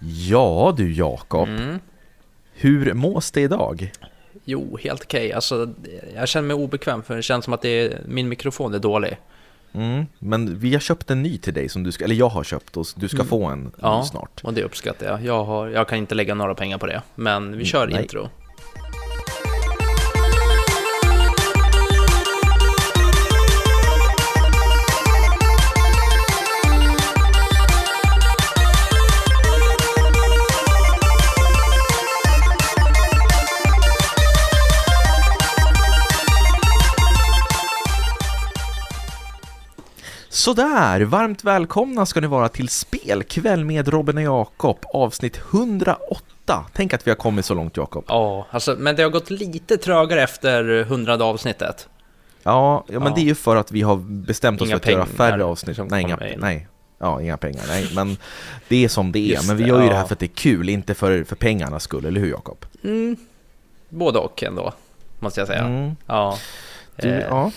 Ja du Jakob, Mm. hur mås det idag? Jo, helt okej. Alltså, jag känner mig obekväm för det känns som att det är, min mikrofon är dålig. Mm, men vi har köpt en ny till dig som du ska, eller jag har köpt och du ska få en Ja. snart. Och det uppskattar jag. Jag, har, jag kan inte lägga några pengar på det, men vi kör nej. intro. Sådär, varmt välkomna ska ni vara till Spelkväll med Robin och Jakob, avsnitt 108. Tänk att vi har kommit så långt Jakob. Ja, alltså, men det har gått lite trögare efter hundrade avsnittet. Ja, ja, men Ja. det är ju för att vi har bestämt oss Inga för att göra färre avsnitt. Nej, inga, nej. Ja, inga pengar, nej. Men det är som det är. Just men vi gör ju ja. det här för att det är kul, inte för, för pengarnas skull, eller hur Jakob? Mm, både och ändå, måste jag säga. Mm. Ja. Du, Eh, ja.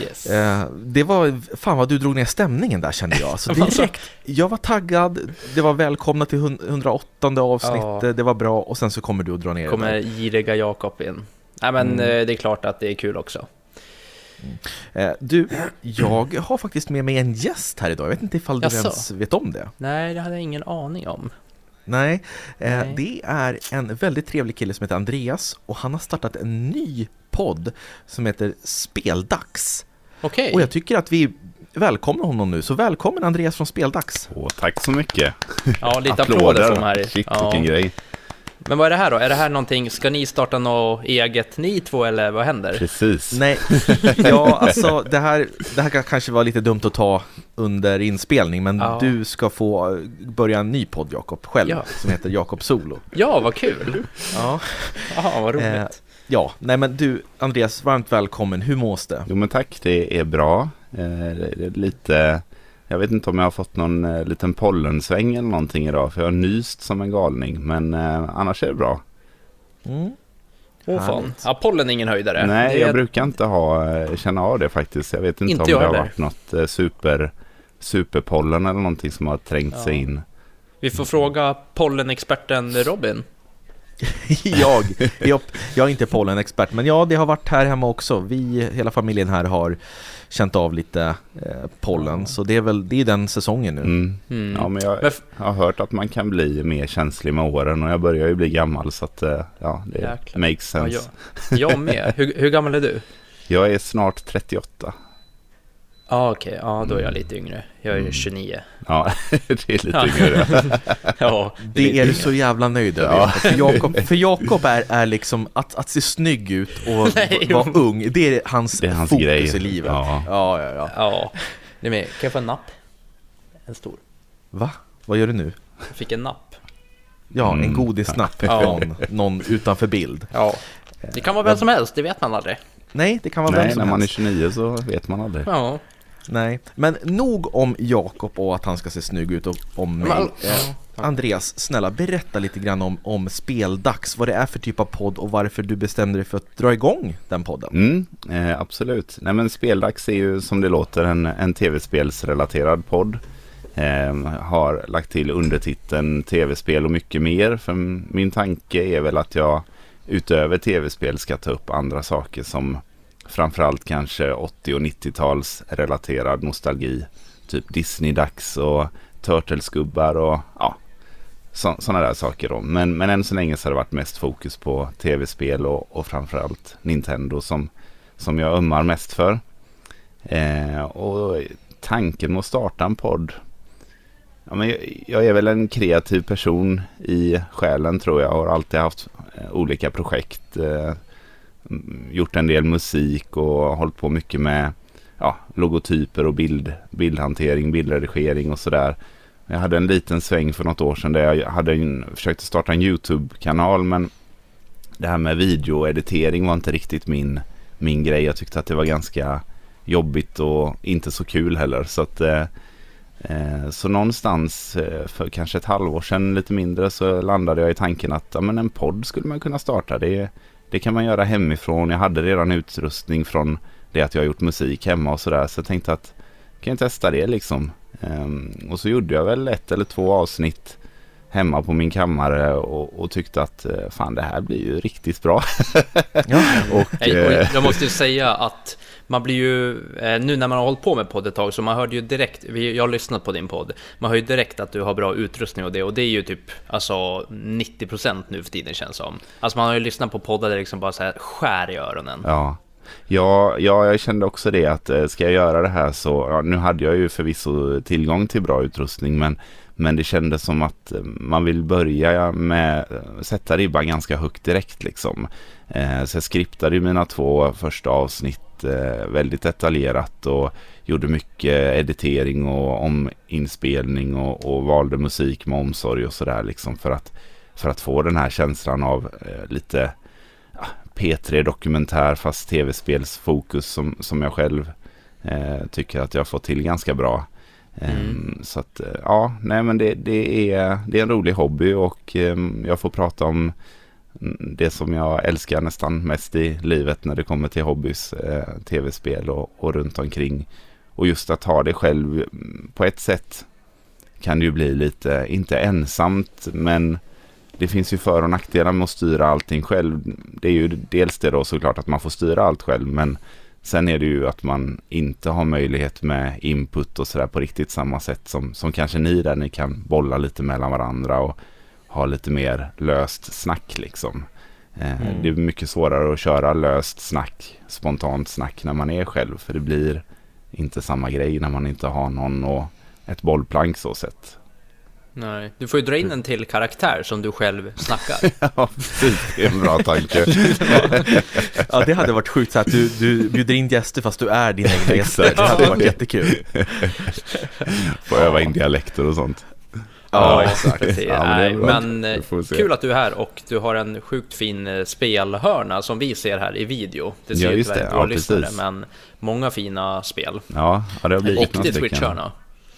Yes. Eh, det var, fan vad du drog ner stämningen där kände jag. Så direkt, jag var taggad, det var välkomna till hun- 108 avsnitt, Ja. det var bra och sen så kommer du att dra ner Kommer det giriga Jakob in. Nej, men Mm. eh, det är klart att det är kul också. Eh, du, jag har faktiskt med mig en gäst här idag, jag vet inte ifall du Jaså? ens vet om det? Nej, det hade jag ingen aning om. Nej, eh, Nej. det är en väldigt trevlig kille som heter Andreas och han har startat en ny podd som heter Speldags. Okej. Och jag tycker att vi välkomnar honom nu, så välkommen Andreas från Speldags. Åh, tack så mycket. Ja, lite applåder man här. Shit, ja. vilken grej. Men vad är det här då? Är det här någonting, ska ni starta något eget ni två eller vad händer? Precis. Nej, ja alltså det här, det här kan kanske vara lite dumt att ta under inspelning men Ja. du ska få börja en ny podd Jakob själv Ja. som heter Jakob Solo. Ja, vad kul! Ja. Ja, vad roligt. Eh, ja, nej men du Andreas, varmt välkommen, hur mås det? Jo men tack, det är bra. Eh, det det är lite, jag vet inte om jag har fått någon eh, liten pollensväng eller någonting idag. För jag har nyst som en galning. Men eh, annars är det bra. Mm. Åh fan. Ja, pollen är ingen höjdare. Nej, Det jag brukar inte ha, eh, känna av det faktiskt. Jag vet inte, Inte om det har varit något eh, super, superpollen eller någonting som har trängt Ja. sig in. Vi får fråga pollenexperten Robin. jag, jag, jag är inte pollenexpert men ja, det har varit här hemma också. Vi, hela familjen här har känt av lite eh, pollen så det är väl, det är den säsongen nu. Mm. Mm. Ja, men jag Men f- har hört att man kan bli mer känslig med åren och jag börjar ju bli gammal så att eh, ja, det Jäklar. makes ja, sense. jag, jag med. Hur, hur gammal är du? Jag är snart 38. Ja, okej. Ja, då är jag lite yngre. Jag är Mm. 29. Ja, det är lite Ja. yngre. Ja, Det är du så jävla nöjd över Ja. För Jakob, för Jakob är, är liksom att, att se snygg ut och Nej. vara ung, det är hans, Det är hans fokus grej. i livet. Ja. Ja, ja, ja. Ja. Det är med. Kan jag få en napp? En stor. Va? Vad gör du nu? Jag fick en napp. Ja, en Mm. godisnapp Ja. från någon utanför bild. Ja. Det kan vara vem som helst, det vet man aldrig. Nej, det kan vara vem Nej, som när man är helst. 29 så vet man aldrig. Ja. Nej, men nog om Jakob och att han ska se snygg ut och om mig. Men- Eh, ja. Andreas, snälla berätta lite grann om, om Speldags, vad det är för typ av podd och varför du bestämde dig för att dra igång den podden. Mm, eh, absolut. Nej men Speldags är ju som det låter en, en tv-spelsrelaterad podd. Eh, har lagt till undertiteln tv-spel och mycket mer. För min tanke är väl att jag utöver tv-spel ska ta upp andra saker som framförallt kanske 80 och 90-tals relaterad nostalgi. Typ Disney-dags och Turtles-gubbar och ja, sådana där saker då. Men, men än så länge så har det varit mest fokus på tv-spel och, och framförallt Nintendo som, som jag ömmar mest för. Eh, och tanken med att starta en podd. Ja, men jag, jag är väl en kreativ person i själen tror jag. Jag har alltid haft eh, olika projekt. Eh, Mm, gjort en del musik och hållit på mycket med ja, logotyper och bild, bildhantering, bildredigering och sådär. Jag hade en liten sväng för något år sedan där jag hade en, försökte starta en YouTube-kanal men det här med videoeditering var inte riktigt min, min grej. Jag tyckte att det var ganska jobbigt och inte så kul heller. Så, att, eh, eh så någonstans eh, för kanske ett halvår sedan lite mindre så landade jag i tanken att ja, men en podd skulle man kunna starta. Det, det kan man göra hemifrån. Jag hade redan utrustning från det att jag har gjort musik hemma och sådär. Så jag tänkte att kan jag testa det liksom. Um, och så gjorde jag väl ett eller två avsnitt hemma på min kammare och, och tyckte att eh, fan det här blir ju riktigt bra. Ja. och, Nej, och eh, jag måste ju säga att man blir ju, eh, nu när man har hållit på med podd ett tag, så man hörde ju direkt, vi- jag har lyssnat på din podd, man hör ju direkt att du har bra utrustning och det, och det är ju typ alltså 90% nu för tiden känns som. Alltså man har ju lyssnat på poddar där det liksom bara så här skär i öronen. Ja. Ja, ja, jag kände också det att ska jag göra det här så, ja, nu hade jag ju förvisso tillgång till bra utrustning men, men det kändes som att eh, man vill börja med, sätta ribban ganska högt direkt liksom. Eh, så jag skriptade ju mina två första avsnitt eh, väldigt detaljerat och gjorde mycket editering och ominspelning och, och valde musik med omsorg och sådär liksom för att, för att få den här känslan av lite P3 dokumentär fast tv-spelsfokus som, som jag själv eh, tycker att jag har fått till ganska bra. Mm. Ehm, så att eh, ja, nej men det, det, är, det är en rolig hobby och ehm, jag får prata om mm, det som jag älskar nästan mest i livet när det kommer till hobbys, eh, tv-spel och, och runt omkring. Och just att ha det själv mm, på ett sätt kan det ju bli lite, inte ensamt, men det finns ju för och nackdelar med att styra allting själv. Det är ju dels det då såklart att man får styra allt själv, men sen är det ju att man inte har möjlighet med input och sådär på riktigt samma sätt som, som kanske ni där ni kan bolla lite mellan varandra och ha lite mer löst snack liksom. Eh, Mm. Det är mycket svårare att köra löst snack, spontant snack när man är själv, för det blir inte samma grej när man inte har någon och ett bollplank så sett. Nej, du får ju dra in en till karaktär som du själv snackar. Ja, precis. Det är en bra tanke. ja, det hade varit sjukt så att du, du bjuder in gäster fast du är egna gäster. Exakt. Det hade varit jättekul. Få öva in dialekter och sånt. Ja, exakt. Ja, men nej, men får kul att du är här och du har en sjukt fin eh, spelhörna som vi ser här i video. Det ser Ja, ju tyvärr inte våra Ja, lyssnare, precis. men många fina spel. Ja, det har blivit Och ditt stycken. Switch-hörna.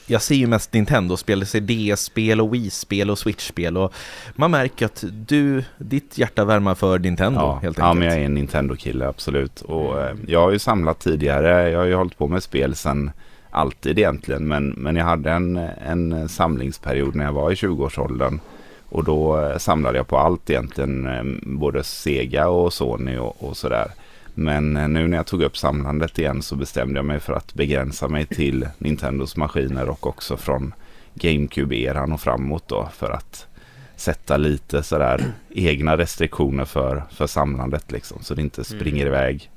Jag ser ju mest Nintendo-spel, det ser DS-spel och Wii-spel och Switch-spel och man märker att du, ditt hjärta värmar för Nintendo Ja, helt ja, enkelt. men jag är en Nintendo-kille, absolut. Och eh, jag har ju samlat tidigare. Jag har ju hållit på med spel sedan alltid egentligen. Men, men jag hade en, en samlingsperiod när jag var i 20-årsåldern. Och då eh, samlade jag på allt egentligen. eh, Både Sega och Sony och, och sådär. Men eh, nu när jag tog upp samlandet igen så bestämde jag mig för att begränsa mig till Nintendos maskiner och också från GameCube-eran och framåt då. För att sätta lite sådär egna restriktioner för, för samlandet liksom. Så det inte springer iväg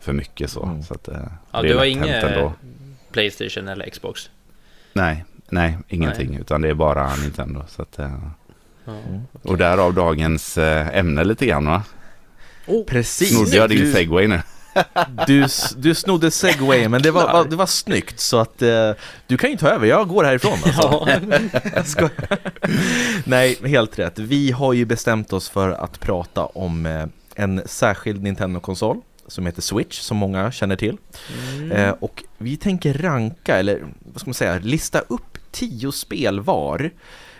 för mycket så. Mm. så att, eh, Ja, du har inget. Playstation eller Xbox? Nej, nej, ingenting. Utan det är bara Nintendo. Så att, eh, Ja. Mm. och därav dagens ämne lite grann va? Oh, Precis! Snodde jag din du, segway nu? du, du snodde segway, men det var, det var snyggt så att eh, du kan ju ta över, jag går härifrån alltså. Ja. Nej, helt rätt. Vi har ju bestämt oss för att prata om eh, en särskild Nintendo-konsol som heter Switch, som många känner till. Mm. Eh, och vi tänker ranka, eller vad ska man säga, lista upp tio spel var.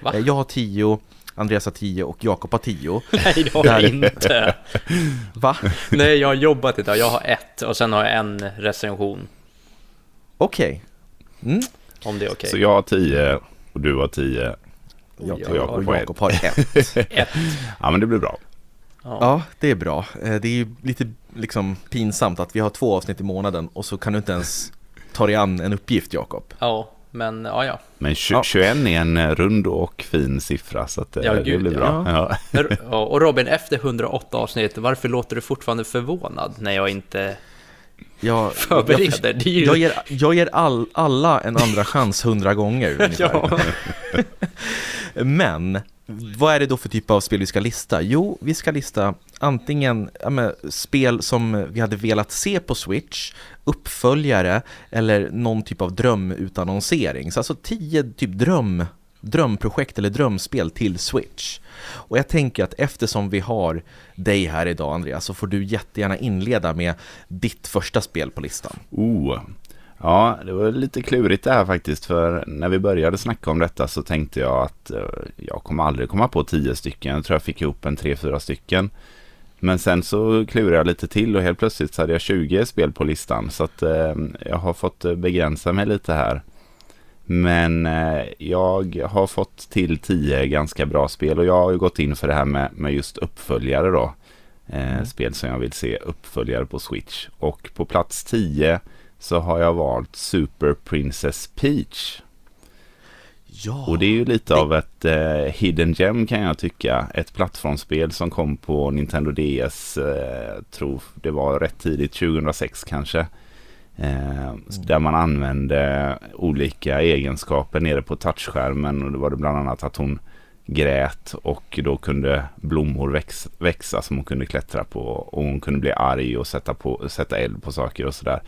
Va? Eh, jag har tio, Andreas har tio och Jakob har tio. Nej, det har jag inte. Va? Nej, jag har jobbat idag. Jag har ett och sen har jag en recension. Okej. Mm. Om det är okej. Så jag har tio och du har tio. Jag Ja, tror Jakob och har Jakob har ett. Ett. Ja men det blir bra. Ja. Ja, det är bra. Eh, Det är ju lite liksom pinsamt att vi har två avsnitt i månaden och så kan du inte ens ta dig an en uppgift, Jakob. ja, men ja, ja. Men tju- Ja. 21 är en eh, rund och fin siffra så att, eh, Ja, det gud, blir ja. bra. Ja. Och Robin, efter 108 avsnitt, varför låter du fortfarande förvånad när jag inte Jag, förbereder? jag, ju... jag ger, jag ger all, alla en andra chans hundra gånger ungefär. Men, vad är det då för typ av spel vi ska lista? Jo, vi ska lista antingen ja, men, spel som vi hade velat se på Switch, uppföljare eller någon typ av drömutannonsering. Så alltså tio typ dröm, drömprojekt eller drömspel till Switch. Och jag tänker att eftersom vi har dig här idag Andreas så får du jättegärna inleda med ditt första spel på listan. Oh. Ja, det var lite klurigt det här faktiskt. För när vi började snacka om detta så tänkte jag att eh, jag kommer aldrig komma på tio stycken. Jag tror jag fick ihop en tre, fyra stycken. Men sen så klurade jag lite till och helt plötsligt så hade jag 20 spel på listan. Så att eh, jag har fått eh, begränsa mig lite här. Men eh, jag har fått till tio ganska bra spel och jag har ju gått in för det här med, med just uppföljare då. Eh, mm. Spel som jag vill se uppföljare på Switch. Och på plats 10 så har jag valt Super Princess Peach. Ja, och det är ju lite det... av ett eh, hidden gem kan jag tycka. Ett plattformsspel som kom på Nintendo DS, eh, tror det var rätt tidigt, 2006 kanske. Eh, mm. Där man använde olika egenskaper nere på touchskärmen och det var det bland annat att hon grät och då kunde blommor växa, växa som hon kunde klättra på och hon kunde bli arg och sätta, på, sätta eld på saker och sådär.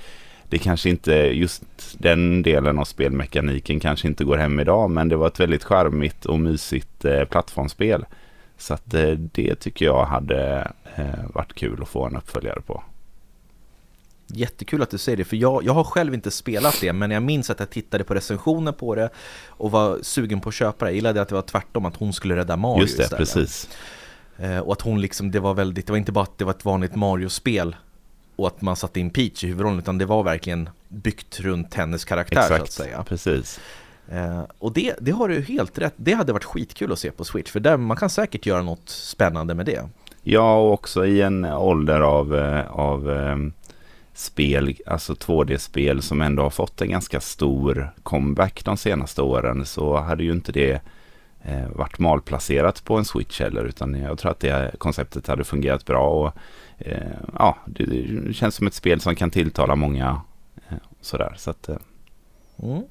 Det kanske inte, just den delen av spelmekaniken kanske inte går hem idag men det var ett väldigt charmigt och mysigt eh, plattformsspel. Så att eh, det tycker jag hade eh, varit kul att få en uppföljare på. Jättekul att du säger det, för jag, jag har själv inte spelat det, men jag minns att jag tittade på recensioner på det och var sugen på att köpa det. Jag gillade att det var tvärtom, att hon skulle rädda Mario Just det, istället. precis. Eh, och att hon liksom, det var väldigt, det var inte bara att det var ett vanligt Mario-spel och att man satte in Peach i huvudrollen, utan det var verkligen byggt runt hennes karaktär Exakt, så att säga. precis. Eh, och det, det har du helt rätt, det hade varit skitkul att se på Switch, för där man kan säkert göra något spännande med det. Ja, och också i en ålder av, eh, av um spel, alltså 2D-spel som ändå har fått en ganska stor comeback de senaste åren så hade ju inte det eh, varit malplacerat på en Switch heller utan jag tror att det konceptet hade fungerat bra och ja, det, känns som ett spel som kan tilltala många eh, sådär så att eh. mm.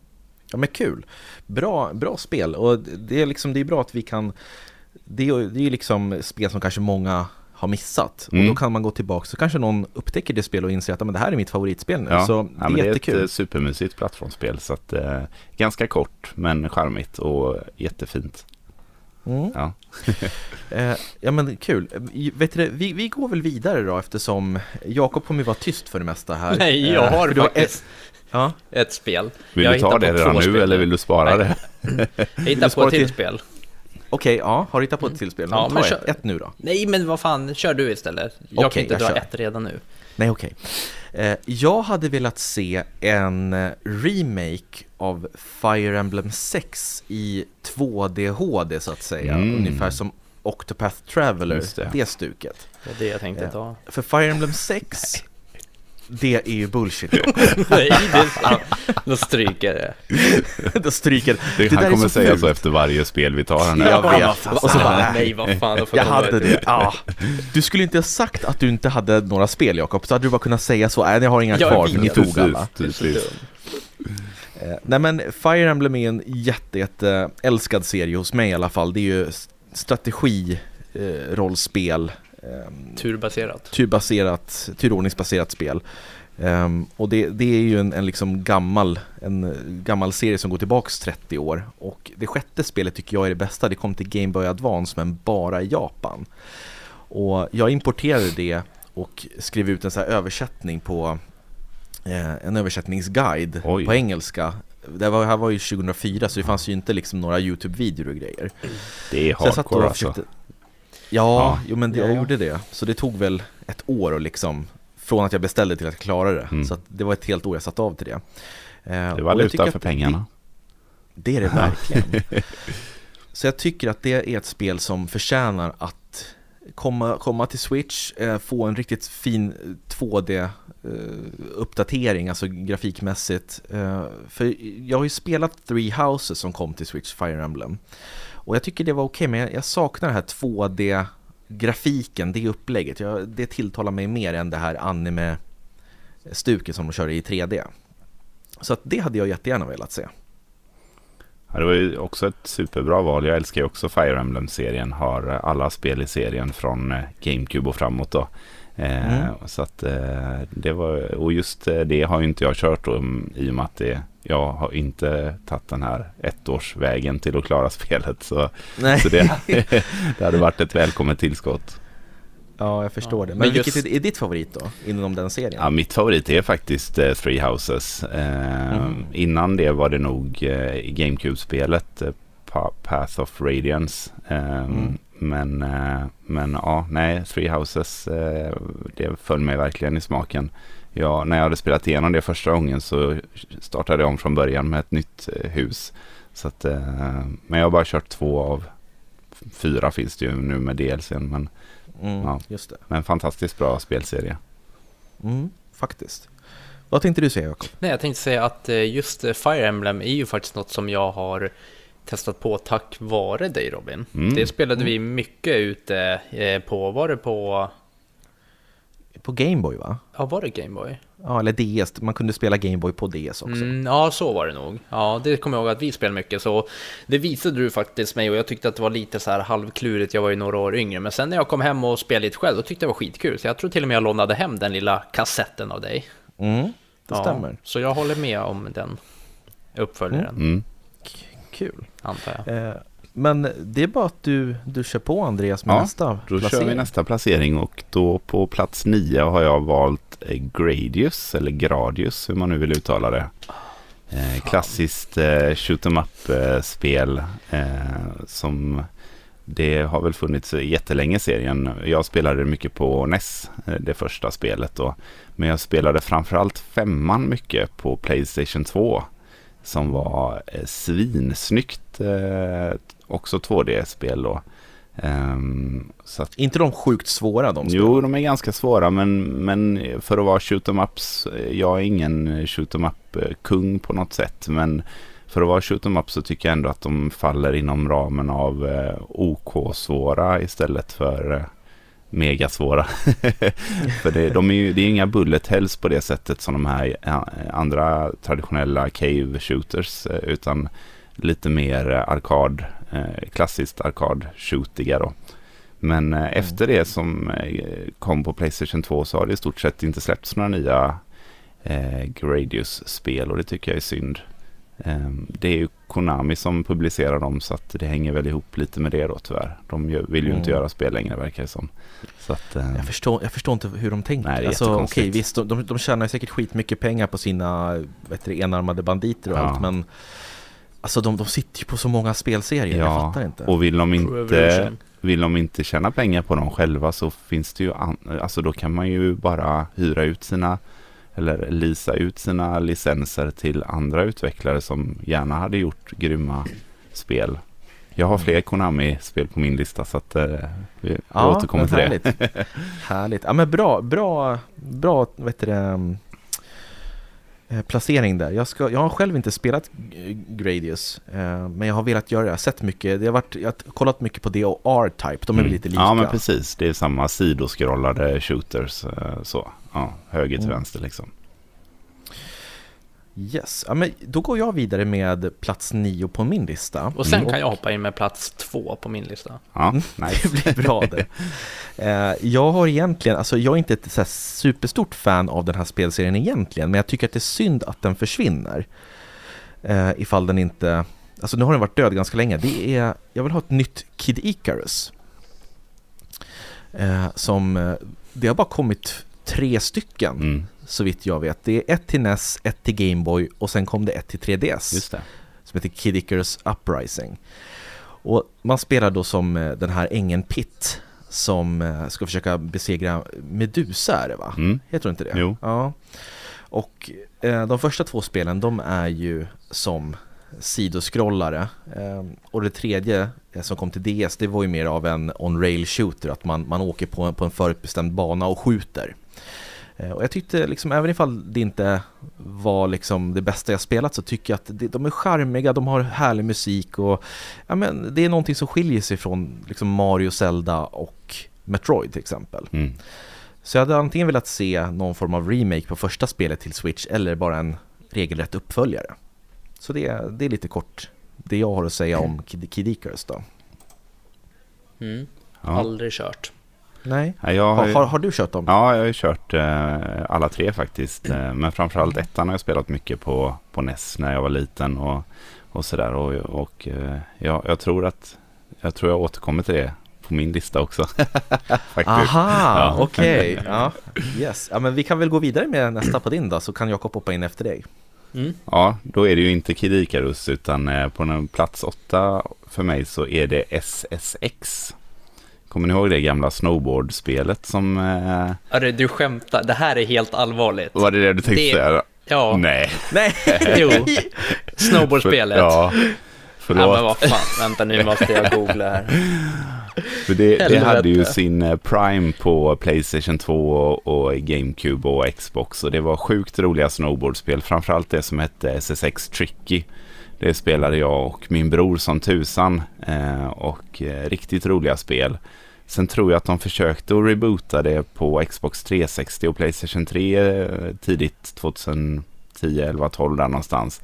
Ja men kul, bra, bra spel och det är liksom det är bra att vi kan det är, det är liksom spel som kanske många har missat. Mm. Och då kan man gå tillbaka så kanske någon upptäcker det spel och inser att men det här är mitt favoritspel nu. Ja, så det ja, är det jättekul. Det är ett eh, supermysigt plattformsspel. Så att, eh, ganska kort men charmigt och jättefint. Mm. Ja. eh, ja men kul. Vet du, vi, vi går väl vidare då eftersom Jakob kommer vara tyst för det mesta här. Nej, jag har eh, faktiskt ett, ja. ett spel. Vill jag du ta det redan nu eller vill du spara Nej. det? jag hittar på ett till spel. Okej, ja, har du hittat på ett till spel? Ja, ta kör... ett, ett, nu då. Nej, men vad fan, kör du istället. Jag okay, kan inte dra kör. ett redan nu. Nej, okej. Okay. Eh, jag hade velat se en eh, remake av Fire Emblem 6 i 2D HD så att säga. Mm. Ungefär som Octopath Traveler, det. det stuket. Det är det jag tänkte ta. Eh, för Fire Emblem 6 Det är ju bullshit. Nej, det Då stryker det. Då stryker det. det han kommer säga fult. så efter varje spel vi tar. här. Jag vet. Och så bara, nej vad fan. Jag hade det. Ja. Du skulle inte ha sagt att du inte hade några spel Jakob, så hade du bara kunnat säga så, nej jag har inga kvar, ni tog alla. Eh, nej men Fire Emblem är en jätte, jätte älskad serie hos mig i alla fall. Det är ju strategi, eh, rollspel, Um, turbaserat. Turbaserat, turordningsbaserat spel. Um, och det, det, är ju en, en, liksom gammal, en gammal serie som går tillbaks 30 år. Och det sjätte spelet tycker jag är det bästa. Det kom till Game Boy Advance men bara i Japan. Och jag importerade det och skrev ut en så översättning på eh, en översättningsguide Oj. på engelska det var, här var ju 2004 så det fanns ju inte liksom några YouTube-videor och grejer. Det är hardcore alltså. Ja, ja. Jo, men det, jag gjorde det. Så det tog väl ett år och liksom från att jag beställde till att klara det. Mm. Så det var ett helt år jag satt av till det. Eh, det var luta för pengarna. Det, det är det verkligen. så jag tycker att det är ett spel som förtjänar att komma, komma till Switch, eh, få en riktigt fin eh, 2D eh, uppdatering, alltså grafikmässigt. Eh, för jag har ju spelat Three Houses som kom till Switch Fire Emblem. Och jag tycker det var okej, okay, men jag, jag, saknar den här 2D-grafiken, det upplägget. Jag, det tilltalar mig mer än det här anime-stuket som de kör i 3D. Så att det hade jag jättegärna velat se. Ja, det var ju också ett superbra val. Jag älskar ju också Fire Emblem-serien. Har alla spel i serien från eh, GameCube och framåt då. Eh, mm. Så att eh, det var, och just det har ju inte jag kört då, i och med att det jag har inte tagit den här ettårsvägen till att klara spelet. Så, Nej. så det, det hade varit ett välkommet tillskott. Ja, jag förstår ja. det. Men, Men just... vilket är, ditt favorit då, inom den serien? Ja, mitt favorit är faktiskt uh, Three Houses. Uh, mm. Innan det var det nog uh, GameCube-spelet uh, Path of Radiance. Mm. Men, men ja, nej, Three Houses, det föll mig verkligen i smaken. jag, när jag hade spelat igenom det första gången så startade jag om från början med ett nytt eh, hus. Så att, eh, men jag har bara kört två av fyra finns det ju nu med DLCn. Men, Mm, Ja. Just det. men fantastiskt bra spelserie. Mm, faktiskt. Vad tänkte du säga Jakob? Nej, jag tänkte säga att eh, just eh, Fire Emblem är ju faktiskt något som jag har testat på tack vare dig Robin. Mm. Det spelade vi mycket ute eh, på, var det på, På Gameboy va? ja var det Gameboy? Ja, eller DS. Man kunde spela Gameboy på DS också. Mm, ja, så var det nog. Ja, det kommer jag ihåg att vi spelade mycket. Så det visade du faktiskt mig och jag tyckte att det var lite så här halvklurigt. Jag var ju några år yngre. Men sen när jag kom hem och spelade lite själv, då tyckte jag det var skitkul. Så jag tror till och med jag lånade hem den lilla kassetten av dig. Mm, det Ja, stämmer. Så jag håller med om den uppföljaren, Mm. K- Kul. antar jag. Eh, men det är bara att du, du kör på Andreas med Ja, nästa Då kör placering. vi nästa placering och då på plats nio har jag valt eh, Gradius eller Gradius hur man nu vill uttala det. Eh, klassiskt eh, shoot em up eh, spel eh, som det har väl funnits jättelänge i serien. Jag spelade mycket på NES, eh, det första spelet då. Men jag spelade framförallt femman mycket på Playstation 2. Som var eh, svinsnyggt, eh, också 2D-spel då. Så att, inte de sjukt svåra de spelen? jo, de är ganska svåra men, men för att vara shoot em ups, eh, jag är ingen shoot em up-kung på något sätt. Men för att vara shoot em up så tycker jag ändå att de faller inom ramen av eh, OK-svåra istället för eh, megasvåra. för det, de är ju, det är inga bullet hells på det sättet som de här eh, andra traditionella cave shooters eh, utan lite mer eh, arkad, eh, klassiskt arkad-shootiga då. Men eh, efter det som kom på Playstation 2 så har det i stort sett inte släppts några nya eh, Gradius-spel och det tycker jag är synd. Eh, det är ju Konami som publicerar dem så att det hänger väl ihop lite med det då tyvärr. De gör, vill ju inte Mm. göra spel längre verkar det som. Så att, eh, Jag förstår, jag förstår inte hur de tänker. Nej, det är alltså, okej, visst, de, de, de tjänar säkert skitmycket pengar på sina vet du, enarmade banditer och Ja. allt, men alltså de, de sitter ju på så många spelserier, jag fattar inte. och vill de inte vill de inte tjäna pengar på dem själva så finns det ju, an- alltså då kan man ju bara hyra ut sina eller lisa ut sina licenser till andra utvecklare som gärna hade gjort grymma spel. Jag har fler Konami-spel på min lista så att eh, vi ja, återkommer till det. härligt. härligt. Ja men bra, bra, bra, vet du det, eh, placering där. Jag, ska, jag har själv inte spelat eh, Gradius, eh, men jag har velat göra det. Jag har sett mycket, det har varit, jag har kollat mycket på det och R-Type, de är väl lite lika. Mm. Ja men precis, det är samma sidoskrollade shooters. eh, Så, ja, höger till Mm. vänster liksom. Yes, ja, men då går jag vidare med plats nio på min lista. Och sen Mm. kan jag hoppa in med plats två på min lista. Ja, Mm. nice. Det blir bra det. Eh, jag har egentligen, alltså jag är inte ett så här superstort fan av den här spelserien egentligen, men jag tycker att det är synd att den försvinner. Eh, ifall den inte, alltså nu har den varit död ganska länge. Det är, jag vill ha ett nytt Kid Icarus. Eh, som, det har bara kommit tre stycken, Mm, så vitt jag vet. Det är ett till NES, ett till Gameboy och sen kom det ett till 3DS just det. som heter Kid Icarus Uprising. Och man spelar då som eh, den här ängeln Pitt som eh, ska försöka besegra Medusa är det va? Mm. Heter det inte det? Jo. Ja. Och eh, de första två spelen de är ju som sidoskrollare eh, och det tredje som kom till DS det var ju mer av en on-rail shooter att man, man åker på, en- på en förutbestämd bana och skjuter. Eh, Och jag tyckte liksom, även ifall det inte var liksom det bästa jag spelat så tycker jag att det, de är charmiga, de har härlig musik och ja, men det är någonting som skiljer sig från liksom Mario, Zelda och Metroid till exempel. Mm. Så jag hade antingen velat se någon form av remake på första spelet till Switch eller bara en regelrätt uppföljare. Så det, det är lite kort det jag har att säga om Kid, Kid Icarus då. Mm. Ja. Aldrig kört. Nej? Ja, jag har, Har, ju- har, har du kört dem? Ja, jag har ju kört eh, alla tre faktiskt. Eh, men framförallt ettan har jag spelat mycket på, på NES när jag var liten och, och sådär. Och, och eh, ja, jag tror att jag tror jag återkommer till det på min lista också. faktiskt. Aha, Ja. okej. Ja, yes. ja, men vi kan väl gå vidare med nästa på din då, så kan Jakob hoppa in efter dig. Mm. Ja, då är det ju inte Kid Icarus utan eh, på en plats åtta för mig så är det SSX. Kommer ni ihåg det gamla snowboardspelet som... Eh, Arre, du skämtar, det här är helt allvarligt. var det det du tänkte Det- säga? Ja, Nej. Nej! jo. För, Snowboardspelet. ja, Ja, förlåt. men vad fan, vänta nu måste jag googla här. För det, det hade ju sin eh, Prime på Playstation 2 och, och GameCube och Xbox. Och det var sjukt roliga snowboardspel. Framförallt det som hette SSX Tricky. Det spelade jag och min bror som tusan. Eh, och eh, riktigt roliga spel. Sen tror jag att de försökte att reboota det på Xbox 360 och Playstation 3 eh, tidigt 2010, 11, 12 där någonstans.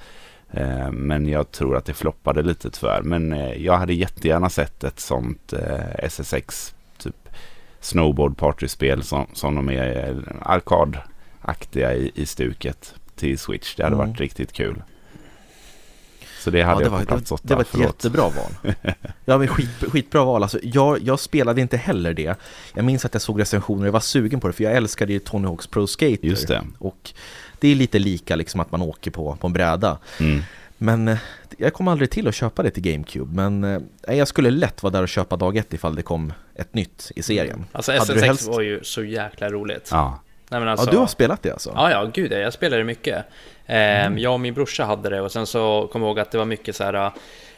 Eh, Men jag tror att det floppade lite tyvärr. Men eh, jag hade jättegärna sett ett sånt SSX typ snowboard partyspel som, som de är arkadaktiga i, i stuket till Switch. Det hade Mm. varit riktigt kul. Så det hade Ja, det jag var, på det, var, plats åtta. det var ett förlåt. jättebra val. Ja, men skit, skitbra val. Alltså, jag, jag spelade inte heller det. Jag minns att jag såg recensioner och jag var sugen på det, för jag älskade ju Tony Hawks Pro Skater. Just det. Och det är lite lika liksom att man åker på, på en bräda. Mm. Men eh, jag kom aldrig till att köpa det till GameCube. Men eh, jag skulle lätt vara där och köpa dag ett ifall det kom ett nytt i serien. Alltså Hade du SSX helst- var ju så jäkla roligt. Ja, Nej, alltså, Ja, du har spelat det alltså? Ja, ja, gud ja, jag spelade mycket. Ehm, Jag och min brorsa hade det och sen så kom jag ihåg att det var mycket så här...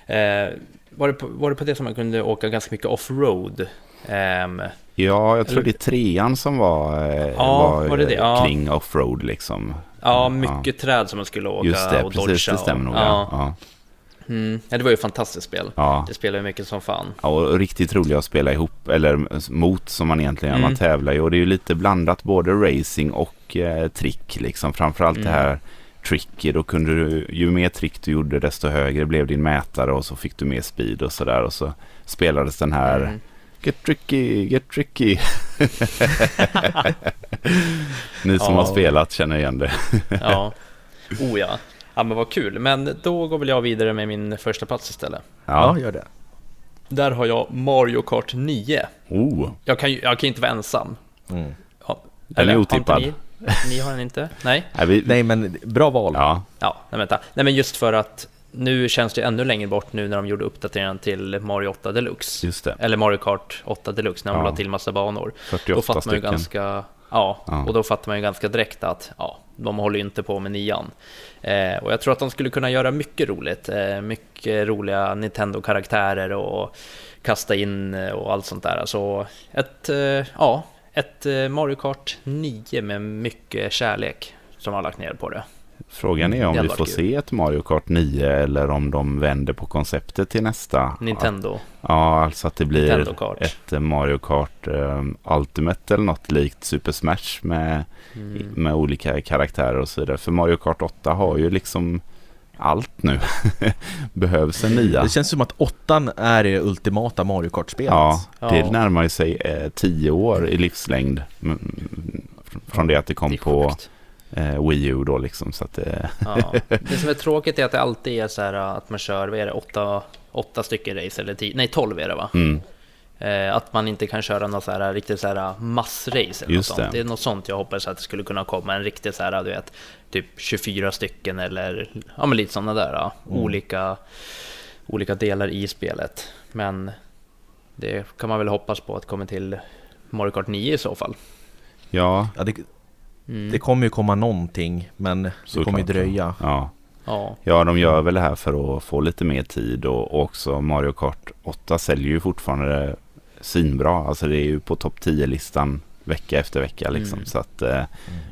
Eh, var, det på, var det på det som man kunde åka ganska mycket offroad? Ehm, ja jag tror Eller- det är trean som var, eh, Ja, var, var det det? eh, Ja. kring offroad liksom. ja, mycket träd som man skulle åka Just det, och precis. dodga. Det stämmer nog. och, Ja. Mm, ja, det var ju ett fantastiskt spel. Ja. Det spelade jag mycket som fan. Ja, och riktigt roliga att spela ihop, eller mot som man egentligen gör. Man Mm. tävlar ju och det är ju lite blandat både racing och eh, trick liksom. Framförallt Mm. det här tricky, då kunde du, ju mer trick du gjorde desto högre blev din mätare och så fick du mer speed och sådär och så spelades den här Mm. Get tricky, get tricky. Ni som Ja. har spelat känner igen det. Ja, oh ja. Ja men vad kul, men då går väl jag vidare med min första plats istället. Ja, Ja. gör det. Där har jag Mario Kart 9. Oh, Jag kan ju jag kan ju inte vara ensam. Mm. Ja. Den är otippad. Ni, ni har den inte? Nej? nej, vi, Nej, men bra val. Ja, Ja, nej vänta. Nej men just för att nu känns det ännu längre bort nu när de gjorde uppdateringen till Mario 8 Deluxe. just det. Eller Mario Kart 8 Deluxe när de Ja. la till massa banor. 48 Då fattar man ju stycken. ganska... Ja, Ja. och då fattar man ju ganska direkt att ja, de håller ju inte på med nian. Eh, och jag tror att de skulle kunna göra mycket roligt. Eh, mycket roliga Nintendo-karaktärer och kasta in eh, och allt sånt där. Alltså ett, eh, ja, ett eh, Mario Kart 9 med mycket kärlek som har lagt ner på det. Frågan är om vi får varit se ett Mario Kart 9 eller om de vänder på konceptet till nästa. Nintendo. Ja, alltså att det blir ett eh, Mario Kart eh, Ultimate eller något likt Super Smash med, Mm. med olika karaktärer och så vidare. För Mario Kart 8 har ju liksom allt nu. Behövs en nia. Det känns som att åttan är det ultimata Mario Kart-spelet. Ja, det Ja. närmar sig eh, tio år i livslängd. mm, Från det att det kom Det på sjukt. Eh, Wii U då liksom. Så att, eh, Ja. Det som är tråkigt är att det alltid är så här att man kör, vad är det, åtta, åtta stycken race eller tio, nej tolv är det va? mm, Eh, att man inte kan köra något så här riktigt så här massrace eller Just något sånt. det. Det är något sånt jag hoppas att det skulle kunna komma, en riktigt så här, du vet, typ 24 stycken eller, ja men lite sådana där, ja. Mm. olika, olika delar i spelet. Men det kan man väl hoppas på att komma till Mario Kart 9 i så fall. ja, Ja, det, Mm. det kommer ju komma någonting, men det Såklart, kommer ju dröja. ja. Ja, Ja, de gör väl det här för att få lite mer tid och också Mario Kart 8 säljer ju fortfarande svinbra. Alltså det är ju på topp 10-listan vecka efter vecka liksom. Mm. Så att eh,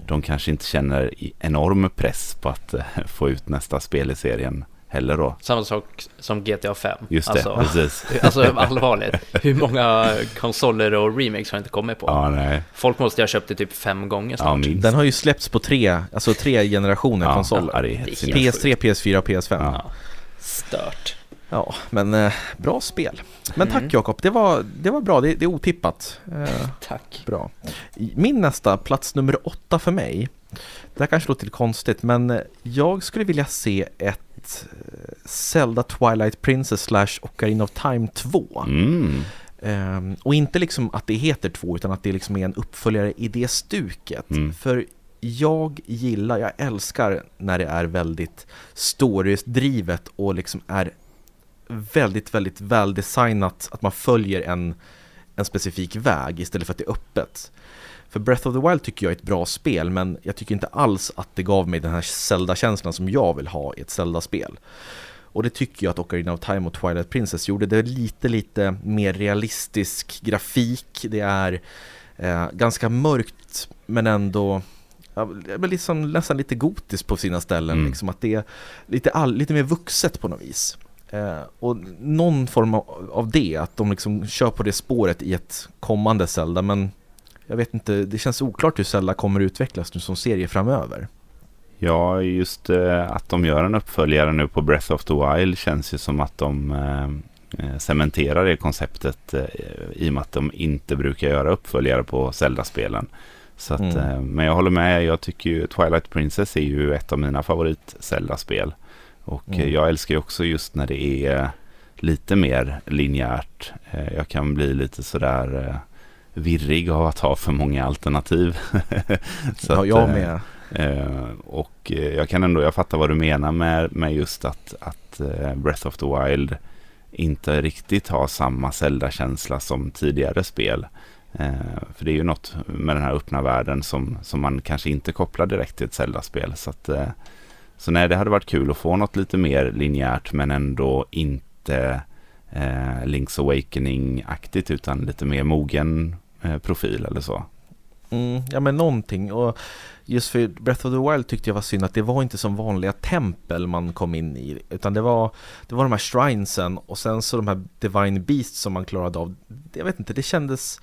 de kanske inte känner enorm press på att eh, få ut nästa spel i serien heller då. samma sak som GTA 5. Just det, alltså, precis. Alltså allvarligt, hur många konsoler och remakes har inte kommit på? Ja, nej. Folk måste ha köpt det typ fem gånger Ja, snart. minst. Den har ju släppts på tre, alltså tre generationer ja, konsoler. Ja, det är helt Det är sinnessjukt. PS3, PS4 och PS5. Ja. Ja, Stört. men eh, bra spel. Men Mm. tack Jakob, det var, det var bra, det, det är otippat. Eh, Tack. bra. Min nästa, plats nummer åtta för mig. Det här kanske låter lite konstigt, men eh, jag skulle vilja se ett eh, Zelda Twilight Princess slash Ocarina of Time 2. Mm. Ehm, och inte liksom att det heter två utan att det liksom är en uppföljare i det stuket. Mm. För jag gillar, jag älskar när det är väldigt storydrivet och liksom är väldigt, väldigt väldesignat att man följer en, en specifik väg istället för att det är öppet. För Breath of the Wild tycker jag är ett bra spel men jag tycker inte alls att det gav mig den här Zelda-känslan som jag vill ha i ett Zelda-spel. Och det tycker jag att Ocarina of Time och Twilight Princess gjorde. Det är lite, lite mer realistisk grafik. Det är eh, ganska mörkt men ändå ja, liksom, nästan lite gotiskt på sina ställen. Mm. Liksom, att det är lite, all, lite mer vuxet på något vis. Eh, och någon form av, av det, att de liksom kör på det spåret i ett kommande Zelda. Men jag vet inte, det känns oklart hur Zelda kommer utvecklas nu som serie framöver. Ja, just eh, att de gör en uppföljare nu på Breath of the Wild känns ju som att de eh, eh, cementerar det konceptet i och med att de inte brukar göra uppföljare på Zelda-spelen. Så att, mm. Men jag håller med, jag tycker ju Twilight Princess är ju ett av mina favorit Zelda-spel. Och mm. jag älskar ju också just när det är lite mer linjärt. Jag kan bli lite sådär virrig av att ha för många alternativ. så ja, jag med. Eh, och eh, jag kan ändå, jag fattar vad du menar med, med just att, att eh, Breath of the Wild inte riktigt har samma Zelda-känsla som tidigare spel. Eh, för det är ju något med den här öppna världen som, som man kanske inte kopplar direkt till ett Zelda-spel. Så, att, eh, så nej, det hade varit kul att få något lite mer linjärt men ändå inte eh, Link's Awakening-aktigt utan lite mer mogen eh, profil eller så. Mm, ja men någonting och just för Breath of the Wild tyckte jag var synd att det var inte som vanliga tempel man kom in i utan det var, det var de här shrinesen och sen så de här Divine Beasts som man klarade av. Jag vet inte, det kändes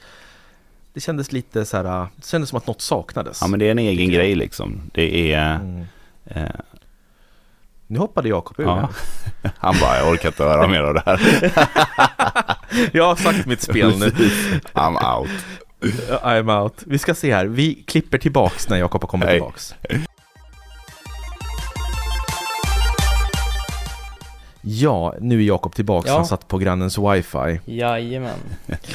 det kändes lite så här, det kändes som att något saknades. Ja men det är en egen grej liksom. Det är mm. eh, nu hoppade Jakob ur ja. Han bara, jag orkar inte höra mer av det här. jag har sagt mitt spel nu. I'm out. I'm out. Vi ska se här, vi klipper tillbaks när Jakob har kommit Hej. tillbaks. Ja, nu är Jakob tillbaks. Ja. Han satt på grannens wifi. Jajamän.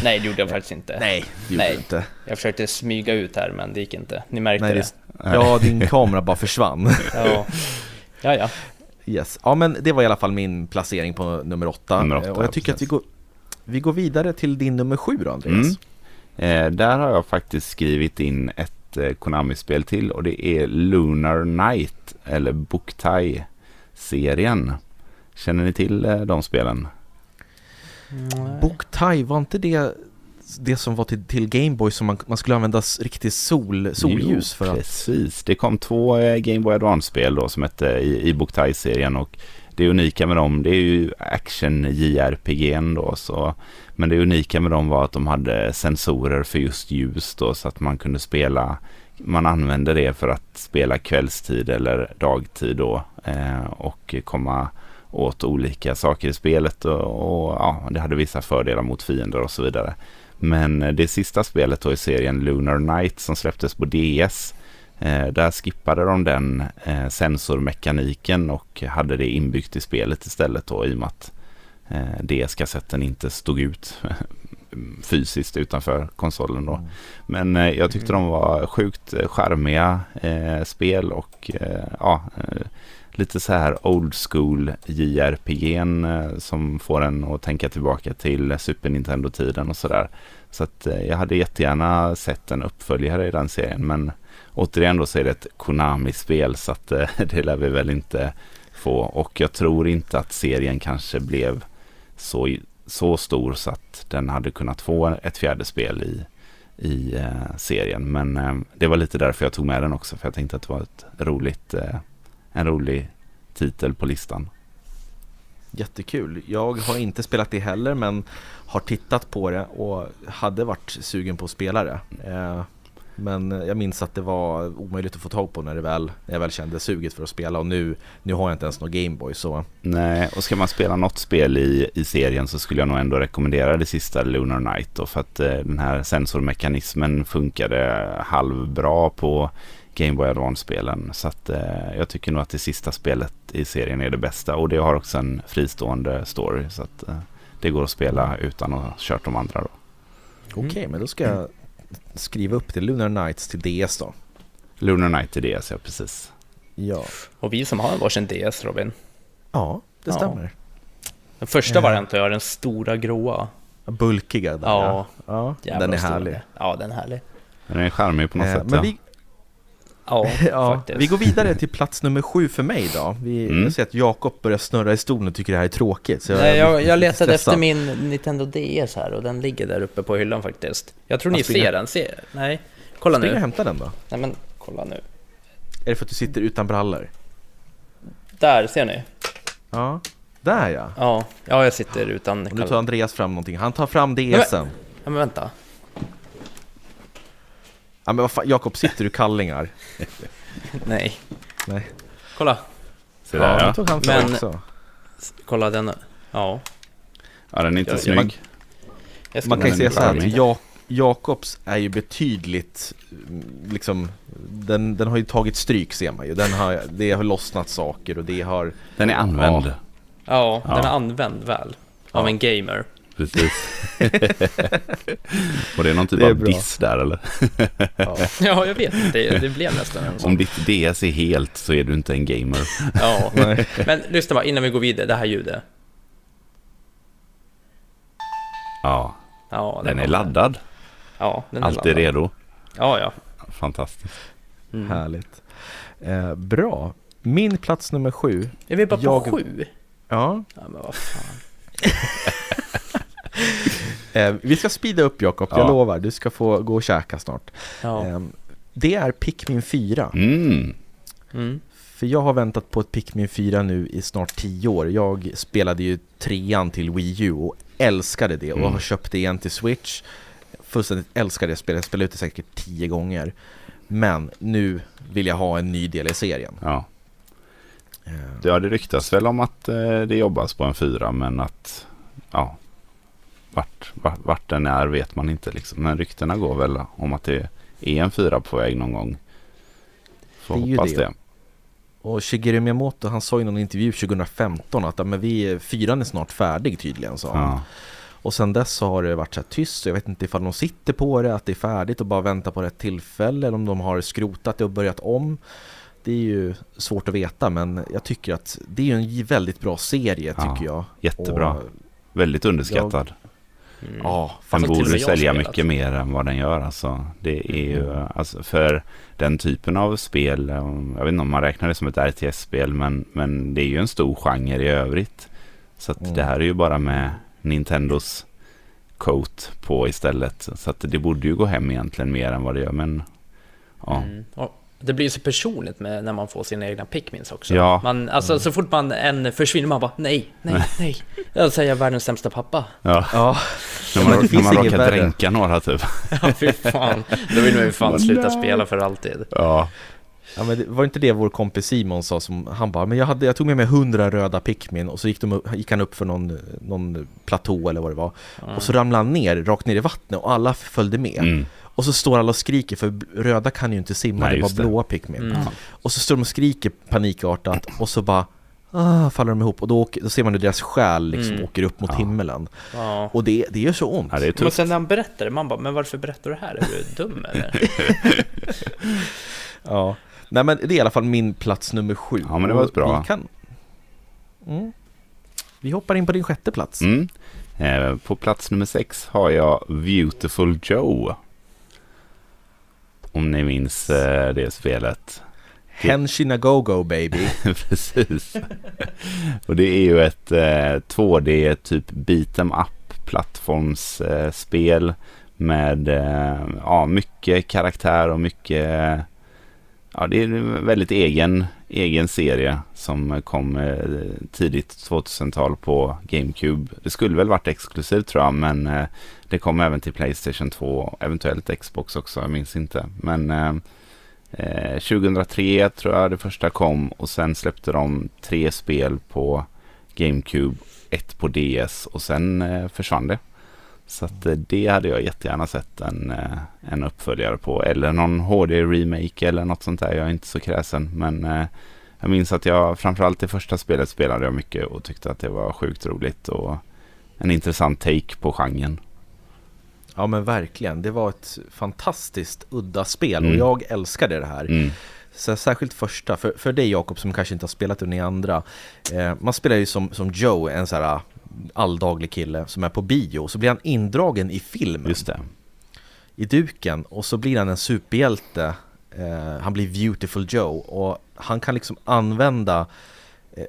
Nej, det gjorde jag faktiskt inte. Nej, det gjorde Nej. inte. Jag försökte smyga ut här, men det gick inte. Ni märkte Nej, det. Ja, din kamera bara försvann. ja. ja, ja. Yes. Ja, men det var i alla fall min placering på nummer åtta. Nummer åtta och jag tycker precis. att vi går, vi går vidare till din nummer sju då, Andreas. Mm. Eh, där har jag faktiskt skrivit in ett eh, Konami-spel till och det är Lunar Night eller Buktai-serien. Känner ni till eh, de spelen? Buktai, var inte det det som var till, till Gameboy som man, man skulle använda riktigt sol, solljus jo, för att... precis. Det kom två eh, Gameboy Advance-spel då som hette Buktai-serien och det unika med dem det är ju action JRPG då så men det unika med dem var att de hade sensorer för just ljus då så att man kunde spela man använde det för att spela kvällstid eller dagtid då eh, och komma åt olika saker i spelet och, och, ja, det hade vissa fördelar mot fiender och så vidare. Men det sista spelet då i serien Lunar Night som släpptes på DS eh, där skippade de den eh, sensormekaniken och hade det inbyggt i spelet istället då i och med att eh, DS-kassetten inte stod ut fysiskt utanför konsolen då. Mm. Men eh, jag tyckte de var sjukt eh, charmiga eh, spel och eh, ja, eh, lite så här old school JRPG eh, som får en att tänka tillbaka till Super Nintendo-tiden och sådär. Så att eh, jag hade jättegärna sett en uppföljare i den serien men återigen då så är det ett Konami-spel så att eh, det lär vi väl inte få och jag tror inte att serien kanske blev så, så stor så att den hade kunnat få ett fjärde spel i, i eh, serien. Men eh, det var lite därför jag tog med den också, för jag tänkte att det var ett roligt, eh, en rolig titel på listan. Jättekul. Jag har inte spelat det heller men har tittat på det och hade varit sugen på att spela det. Eh, men jag minns att det var omöjligt att få tag på när, det väl, när jag väl kände suget för att spela och nu, nu har jag inte ens någon Gameboy så. Nej, och ska man spela något spel i, i serien så skulle jag nog ändå rekommendera det sista Lunar Night då, för att eh, den här sensormekanismen funkade halvbra på Game Boy Advance-spelen. Så att eh, jag tycker nog att det sista spelet i serien är det bästa och det har också en fristående story så att eh, det går att spela utan att ha kört de andra då. Okej, okay, men då ska jag skriva upp det, Lunar Nights till DS då. Lunar Night till DS, ja precis. Ja. Och vi som har varsin DS, Robin. Ja, det stämmer. Den första varianten är den stora gråa. Bulkiga där Ja. ja. Den är stor härlig. är. Ja, den är härlig. Den är charmig på något Eh, sätt. men ja. vi, Ja, ja, faktiskt. vi går vidare till plats nummer sju för mig då. Vi, Mm. Jag ser att Jakob börjar snurra i stolen och tycker det här är tråkigt. Så Nej, jag, jag letade stressad. efter min Nintendo DS här och den ligger där uppe på hyllan faktiskt. Jag tror ni spring ser den. Se, nej, kolla Spring och nu. hämta den då. Nej men, kolla nu. Är det för att du sitter utan brallor? Där, ser ni? Ja, där ja. Ja, ja jag sitter utan... Och nu tar Andreas fram någonting. Han tar fram DSen. Ja, men vänta. Ja men vad fan, Jakob, sitter du kallingar? Nej. Nej. Kolla, Se där, Ja, ja. tog han Men- också. kolla den. Ja. ja, den är inte Ja, snygg. man- Jag Man kan ju säga så här att Jakobs är ju betydligt, liksom, den, den har ju tagit stryk ser man ju. Den har, det har lossnat saker och det har, Den är använd. Ja. Ja, Ja. den är använd väl. Av Ja. en gamer. Precis. och det är någon typ är av bra. diss där eller? ja. Ja, jag vet. Det, det blev nästan en sån. Om ditt DS är helt så är du inte en gamer. Ja. Men lyssna bara, innan vi går vidare. Det här ljudet. Ja, Ja, den är var- laddad. Ja, den är Alltid laddad. redo. Ja, ja. Fantastiskt. Mm. Härligt. Eh, bra. Min plats nummer sju. Är vi bara på Jag- sju? Ja, Ja, men vad fan. eh, vi ska speeda upp Jakob, jag Ja. lovar. Du ska få gå och käka snart. Ja. Eh, det är Pikmin 4. Mm. Mm. För jag har väntat på ett Pikmin 4 nu i snart 10 år. Jag spelade ju trean till Wii U och älskade det och Mm. har köpt det igen till Switch. Fullständigt älskade det spelet, jag spelade ut det säkert 10 gånger. Men nu vill jag ha en ny del i serien. Ja. Eh, ja, det ryktas väl om att eh, det jobbas på en fyra men att ja, vart, vart, vart den är vet man inte liksom. Men ryktena går väl om att det är en fyra på väg någon gång. Får Det hoppas det. det. Och Shigeru Miyamoto han sa i någon intervju 2015 att "Ja, men vi, fyran är snart färdig tydligen sa han. Ja. Och sen dess så har det varit så här tyst, så jag vet inte ifall de sitter på det, att det är färdigt och bara väntar på rätt tillfälle eller om de har skrotat det och börjat om. Det är ju svårt att veta men jag tycker att det är en väldigt bra serie Ja, tycker jag. Jättebra. Och, Väldigt underskattad. Mm. ja, Den borde sälja mycket mer än vad den gör. Alltså, det är ju, Mm. alltså, för den typen av spel, um, jag vet inte om man räknar det som ett RTS-spel, men, men det är ju en stor genre i övrigt. Så att Mm. det här är ju bara med Nintendos coat på istället. Så att det borde ju gå hem egentligen mer än vad det gör. Men ja, Mm. Och det blir så personligt med när man får sina egna pickmins också. Ja. Man, alltså, Så fort man en försvinner, man bara nej, nej, nej. Jag säger världens sämsta pappa. ja. Ja, när man, när man råkar värre. dränka några typ. Ja, fy fan. Då vill man ju fan sluta spela för alltid. Ja, Ja men det, var inte det vår kompis Simon sa som, han bara, men jag, hade, jag tog med mig hundra röda Pikmin och så gick, de, upp- gick han upp för någon, någon platå eller vad det var och så ramlade han ner, rakt ner i vattnet och alla följde med mm. Och så står alla och skriker för röda kan ju inte simma, Nej, det är bara blåa Pikmin Mm. och så står de och skriker panikartat och så bara ah, faller de ihop och då, åker, då ser man hur deras själ liksom Mm. åker upp mot Ja. himmelen Ja. och det, det gör så ont ja, det är Men sen när han berättar det, man bara, men varför berättar du det här? Är du dum eller? Ja, nej men det är i alla fall min plats nummer sju Ja, men det var Och bra. vi kan... mm. Vi hoppar in på din sjätte plats Mm. Eh, på plats nummer sex har jag Beautiful Joe. Om ni minns eh, det spelet. Henshin Go Go baby Precis. Och det är ju ett eh, 2D typ beat'em up plattformsspel med eh, ja, mycket karaktär och mycket ja, det är en väldigt egen, egen serie som kom eh, tidigt 2000-tal på GameCube. Det skulle väl varit exklusivt tror jag men eh, det kom även till Playstation 2 eventuellt Xbox också, jag minns inte. Men eh, eh 2003 tror jag det första kom och sen släppte de tre spel på GameCube, ett på DS och sen eh, försvann det. Så att, eh, det hade jag jättegärna sett en, eh, en uppföljare på eller någon HD-remake eller något sånt där. Jag är inte så kräsen men eh, jag minns att jag framförallt det första spelet spelade jag mycket och tyckte att det var sjukt roligt och en intressant take på genren. Ja men verkligen, det var ett fantastiskt udda spel Mm. och jag älskade det här Mm. Så särskilt första, för, för dig Jakob som kanske inte har spelat det ni andra eh, Man spelar ju som, som Joe, en sån här alldaglig kille som är på bio, så blir han indragen i filmen. Just det. I duken, och så blir han en superhjälte. Eh, han blir Beautiful Joe och han kan liksom använda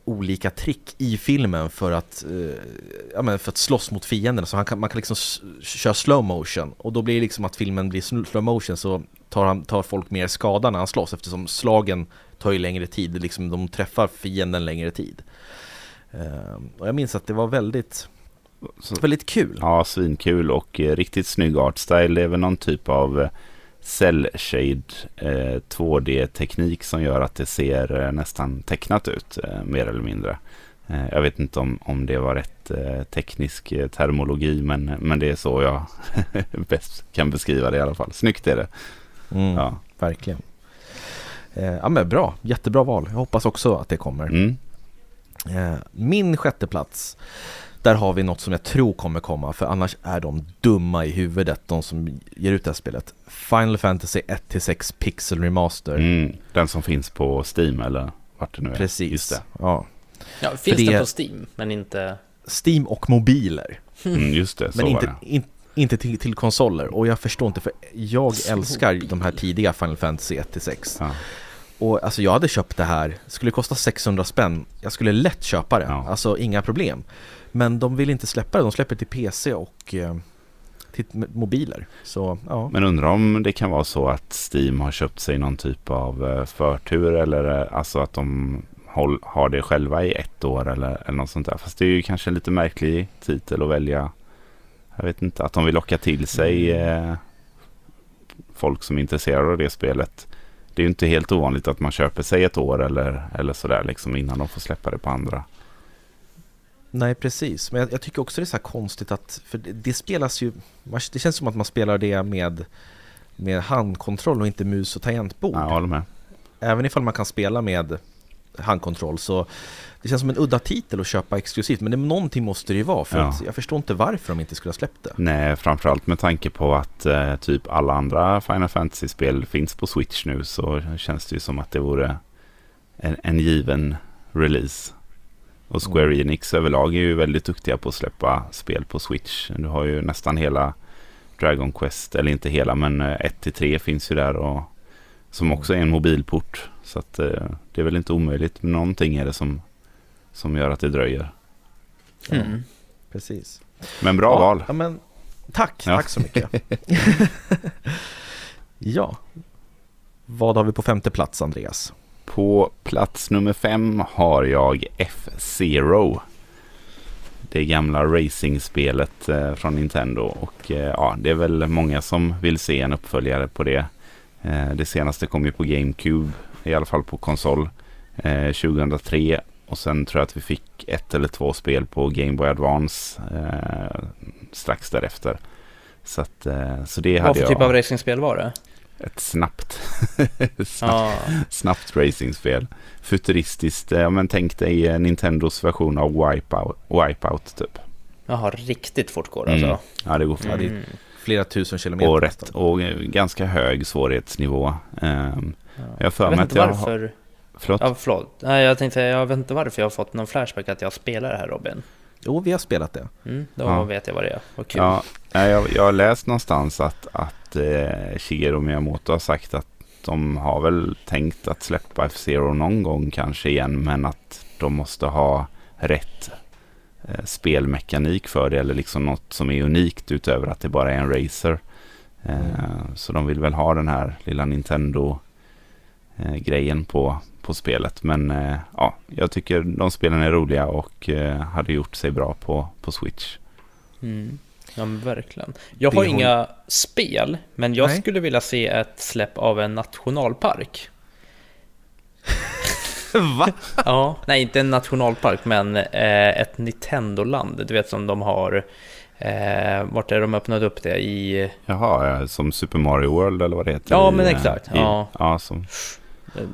olika trick i filmen för att, eh, ja, men för att slåss mot fienderna. Så han kan, man kan liksom köra slow motion och då blir det liksom att filmen blir sl- slow motion så tar, han, tar folk mer skada när han slåss eftersom slagen tar ju längre tid, liksom de träffar fienden längre tid. Eh, och jag minns att det var väldigt, väldigt kul. ja, svinkul och eh, riktigt snygg artstyle. Det är väl någon typ av eh, cell shade eh, 2D-teknik som gör att det ser eh, nästan tecknat ut, eh, mer eller mindre. Eh, jag vet inte om, om det var rätt teknisk termologi, men, men det är så jag bäst kan beskriva det i alla fall. Snyggt är det. Mm, Ja. Verkligen. Ja men bra, jättebra val. Jag hoppas också att det kommer. Mm. Min sjätte plats där har vi något som jag tror kommer komma, för annars är de dumma i huvudet, de som ger ut det här spelet. Final Fantasy 1-6 Pixel Remaster. Mm. Den som finns på Steam eller vart det nu är. Precis. Just det. Ja. Ja, finns det- det på Steam, men inte... Steam och mobiler, Mm, just det, så men var inte, det. in, inte till, till konsoler. Och jag förstår inte, för jag Så älskar bil. de här tidiga Final Fantasy 1-6. Ja. Och alltså jag hade köpt det här, skulle kosta 600 spänn, jag skulle lätt köpa det, Ja. alltså inga problem. Men de vill inte släppa det, de släpper till PC och eh, till mobiler. Så ja, Men undrar om det kan vara så att Steam har köpt sig någon typ av eh, förtur eller eh, alltså att de har det själva i ett år eller, eller något sånt där. Fast det är ju kanske en lite märklig titel att välja. Jag vet inte, att de vill locka till sig eh, folk som är intresserade av det spelet. Det är ju inte helt ovanligt att man köper sig ett år eller, eller sådär liksom innan de får släppa det på andra. Nej precis. Men jag, jag tycker också det är så här konstigt att, för det, det spelas ju, det känns som att man spelar det med, med handkontroll och inte mus och tangentbord. Ja, jag håller med. Även ifall man kan spela med handkontroll så det känns som en udda titel att köpa exklusivt men det, någonting måste det ju vara för Ja. jag förstår inte varför de inte skulle ha släppt det. Nej, framförallt med tanke på att eh, typ alla andra Final Fantasy-spel finns på Switch nu så känns det ju som att det vore en, en given release. Och Square Mm. Enix överlag är ju väldigt duktiga på att släppa spel på Switch. Du har ju nästan hela Dragon Quest, eller inte hela men 1-3 finns ju där och som också är en mobilport. Så att eh, det är väl inte omöjligt, men någonting är det som, som gör att det dröjer. Ja. Mm. Precis. Men bra ja, val. Ja, men, tack, Ja. tack så mycket. ja. Vad har vi på femte plats, Andreas? På plats nummer fem har jag F-Zero. Det gamla racingspelet eh, från Nintendo. Och eh, ja, det är väl många som vill se en uppföljare på det. Eh, det senaste kom ju på GameCube, i alla fall på konsol, eh, 2003. Och sen tror jag att vi fick ett eller två spel på Game Boy Advance strax därefter. Så, att, så det Vad hade för jag. typ av racingspel var det? Ett snabbt, snabbt Ja, snabbt racingspel. Futuristiskt, eh, ja, men tänk dig eh, Nintendos version av Wipeout, Wipeout typ. jaha, riktigt fort går det Mm. alltså. Ja, det går fort. Mm. Flera tusen kilometer. Och rätt, och eh, ganska hög svårighetsnivå. Ehm, Ja. Jag för Jag mig vet att inte jag har- varför. förlåt? Ja, förlåt. Nej, jag tänkte, jag vet inte varför jag har fått någon flashback att jag spelar det här Robin. Jo, vi har spelat det. Mm, då Ja. vet jag vad det är. Vad kul. Ja, jag, jag har läst någonstans att, att eh, Shigeru Miyamoto har sagt att de har väl tänkt att släppa F-Zero någon gång kanske igen men att de måste ha rätt eh, spelmekanik för det eller liksom något som är unikt utöver att det bara är en racer. Eh, Så de vill väl ha den här lilla Nintendo-grejen på, på spelet. Men eh, ja, jag tycker de spelen är roliga och eh, hade gjort sig bra på, på Switch. Mm. Ja, men verkligen. Jag Det har håll- inga spel, men jag Nej. skulle vilja se ett släpp av en nationalpark. Va? Ja, nej inte en nationalpark, men eh, ett Nintendo-land. Du vet som de har, eh, vart är de öppnat upp det? I, Jaha, ja, som Super Mario World eller vad det heter? Ja, i, men eh, exakt. I, Ja. ja, som,